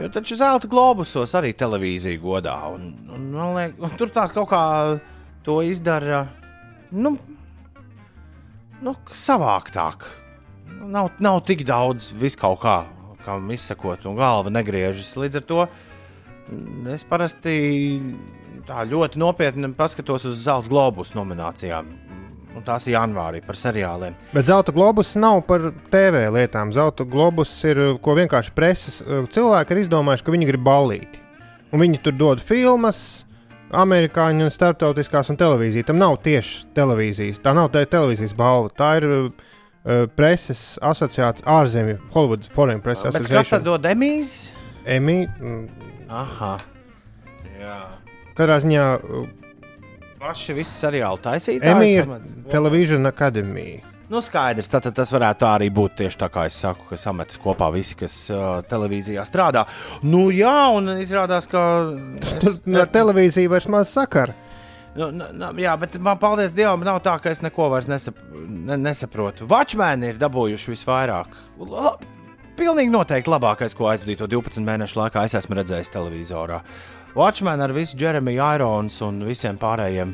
jo taču zelta globusos arī televīzija godā. Un, un, man liek, un tur tā kaut kā to izdara nu, nu, savāktāk. Nav, nav tik daudz viskaut kā, kam izsakot, un galva negriežas. Līdz ar to mm, es parasti tā ļoti nopietni paskatos uz zelta globus nominācijām. Un tās ir janvārī par seriāliem. Bet zelta globus nav par TV lietām. Zelta globus ir, ko vienkārši preses cilvēki ir izdomājuši, ka viņi grib ballīti. un viņi tur dod filmas. Amerikāņu un starptautiskās un televīzija. Tam nav tieši televīzijas. Tā nav tā televīzijas balva. Tā ir uh, preses asociācija, ārzemju, Hollywood Foreign Press Bet kas tad dod emīzes? Emmy, mm, Aha. Jā. katrā ziņā uh, Paši visi seriāli taisīja. Emmy ir Television Academy. Nu, skaidrs, tad, tad tas varētu tā arī būt tieši tā, kā es saku, ka sametas kopā visi, kas uh, televīzijā strādā. Nu, jā, un izrādās, ka. Es, Nu, ar televīziju vairs maz sakara. nu, n, n, jā, bet man, paldies Dievam, nav tā, ka es neko vairs nesap, ne, nesaprotu. Watchmen ir dabūjuši visvairāk. La, pilnīgi noteikti labākais, ko aizvadīto 12 mēnešu laikā es esmu redzējis televizorā. Watchmen ar visu Jeremiju Irons un visiem pārējiem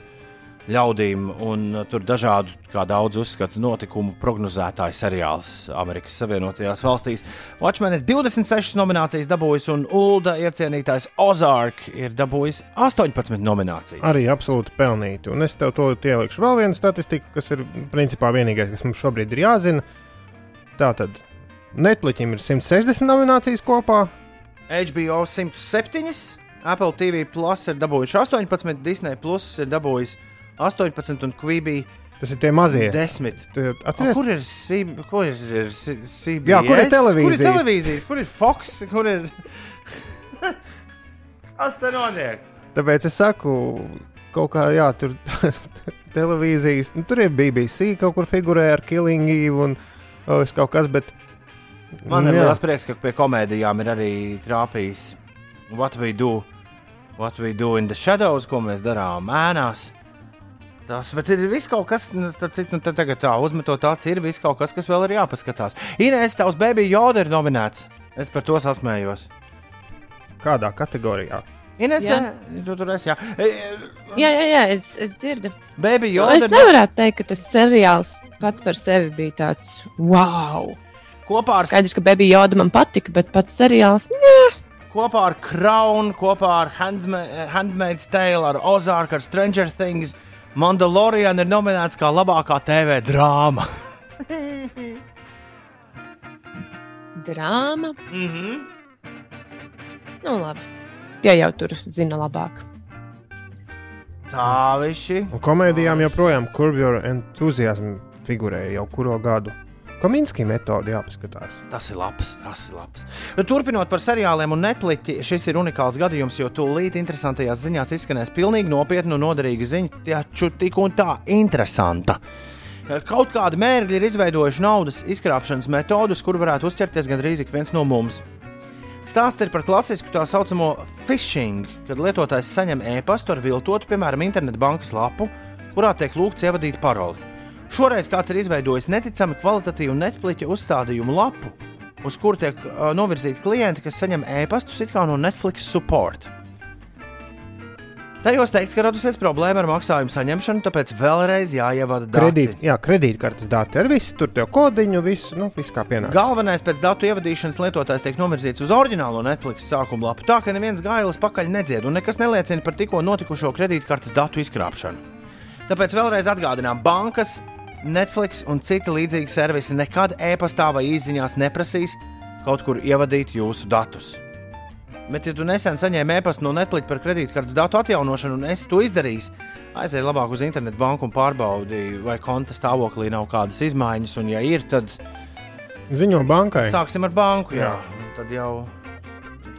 ļaudīm, un tur dažādu, kā daudz uzskata, notikumu prognozētāju seriāls Amerikas Savienotajās valstīs. Watchmen ir 26 nominācijas dabūjis, un Ulda iecienītājs Ozark ir dabūjis 18 nominācijas. Arī absolūti pelnīti. Un es tev to ielikšu vēl vienu statistiku, kas ir principā vienīgais, kas mums šobrīd ir jāzina. Tātad Netflixam ir 160 nominācijas kopā. HBO 107, Apple TV Plus ir dabūjuši 18, Disney Plus ir dabūjis 18 un Quibi. Tas ir tie mazie. Desmit. Tie- A, Atceries, kur ir, C, kur ir, ir CBS? Jā, kur ir Kur ir televīzijas? televīzijas? Kur ir Fox? Kur ir. Kas te notiek? Tāpēc es saku, kaut kā, jā, tur televīzijas, nu, tur ir BBC kaut kur figurē ar Killing Eve un oh, kaut kas, bet. Man ir liels prieks, ka pie komēdijām ir arī trāpījis What We Do, What We Do in the Shadows, ko mēs darām ēnās. Tas ir viss kaut kas, nu, starp citu, nu, tagad tā uzmetot acis, ir viss kaut kas, kas vēl ir jāpaskatās. Inês, tavs baby Joda ir nominēts. Es par to sasmējos. Kādā kategorijā? Inês, Jā. tu tur esi, jā. E, e, Jā, jā, jā es, es dzirdu. Baby Nu, Joda es nevaru teikt, ka tas seriāls pats par sevi bija tāds wow. kopā ar Skaidrs, ka Baby Joda man patika, bet pats seriāls. Nē, kopā ar Crown, kopā ar Handsma- Handmaid's Tale, ar Ozark, ar Stranger Things. Mandalorian ir nominēts kā labākā TV drāma. drāma. Mm -hmm. Nu, labi. Tie jau tur zina labāk. Tā viši. Un komēdijām joprojām Curb Your Enthusiasm figurēja jau kuro gadu. Kominski metode jāpaskatās. Tas ir labs. Tas ir labs. Nu, Turpinot par seriāliem un Netflix, šis ir unikāls gadījums, jo tūlīt interesantajās ziņās izskanēs pilnīgi nopietna un noderīga ziņa, taču tik un tā interesanta. Kaut kādi mērķi ir izveidojuši naudas izkrāpšanas metodus, kur varētu uzķerties gandrīz ik viens no mums. Stāsts ir par klasisku tā saucamo phishing, kad lietotājs saņem e-pastu ar viltotu, piemēram, internetbankas lapu, kurā tiek lūgts ievadīt paroli. Šoreiz kāds ir izveidojis neticami kvalitatīvu Netflix uzstādījumu lapu, uz kuru tiek uh, novirzīti klienti, kas saņem e-pastus it kā no Netflix support. Tajos teikts, ka radusies problēma ar maksājumu saņemšanu, tāpēc vēlreiz jāievada dati. Kredīt, jā, kredītkartes dati ar visu, tur tev kodiņu, visu, nu, viss kā pienāks. Galvenais pēc datu ievadīšanas lietotājs tiek novirzīts uz oriģinālo Netflix sākuma lapu, tā ka neviens gailis pakaļ nedzied un nekas neliecina par tikko notikušo kredītkartes datu izkrāpšanu. Tāpēc vēlreiz atgādinām, bankas, Netflix un citi līdzīgi servisi nekad e-pastā vai izziņās neprasīs kaut kur ievadīt jūsu datus. Bet, ja tu nesen saņēmi e-pastu no Netflix par kredītkartes datu atjaunošanu un esi to izdarījis, aizej labāk uz internetu banku un pārbaudi, vai konta stāvoklī nav kādas izmaiņas, un, ja ir, tad Ziņo bankai. Sāksim ar banku. Jā. Jā. Tad, jau,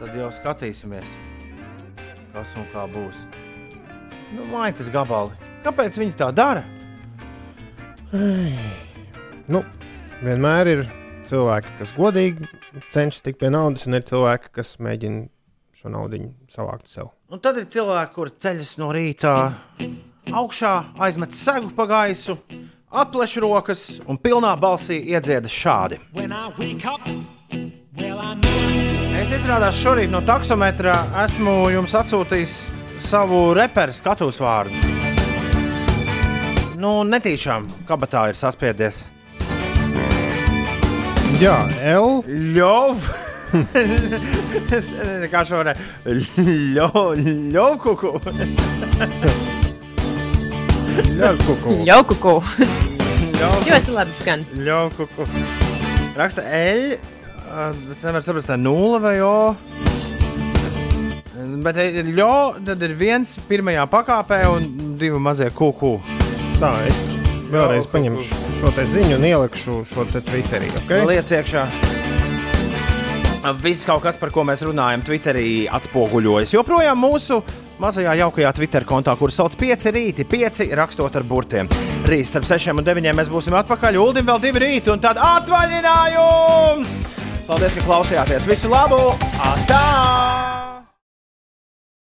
tad jau skatīsimies, kas un kā būs. Nu, Maitas gabali. Kāpēc viņi tā dara? Nu, vienmēr ir cilvēki, kas godīgi cenšas tikt pie naudas, un ir cilvēki, kas mēģina šo naudu savākt sev. Un tad ir cilvēki, kuriem ceļas no rīta augšā, aizmet segu pa gaisu, atpleš rokas un pilnā balsī iedzieda šādi. Es izrādās šorīt no taksometra esmu jums atsūtījis savu reperu skatuves vārdu. Nu, netīšām kabatā ir saspiedies. Jā, L. Ļov. es nezinu, kā šo varētu. Ļovkuku. Ļaukuku. Ļaukuku. Ļoti labi skan. Ļovkuku. Raksta eļļa. Bet nevar saprast, tā ir nulle vai o. bet ir ļo, tad ir viens pirmajā pakāpē un divi mazie kūku. Tā, es vēlreiz paņemšu šo te ziņu un ielikšu šo te Twitterī. Okay? Liec iekšā. Viss kaut kas, par ko mēs runājam, Twitterī atspoguļojas. Joprojām mūsu mazajā jaukajā Twitter kontā, kur sauc 5 rīti, 5 rakstot ar burtiem. Rīt starp 6 un 9 mēs būsim atpakaļ. Uldim vēl 2 rīti un tad atvaļinājums! Paldies, ka klausījāties! Visu labu! Atā!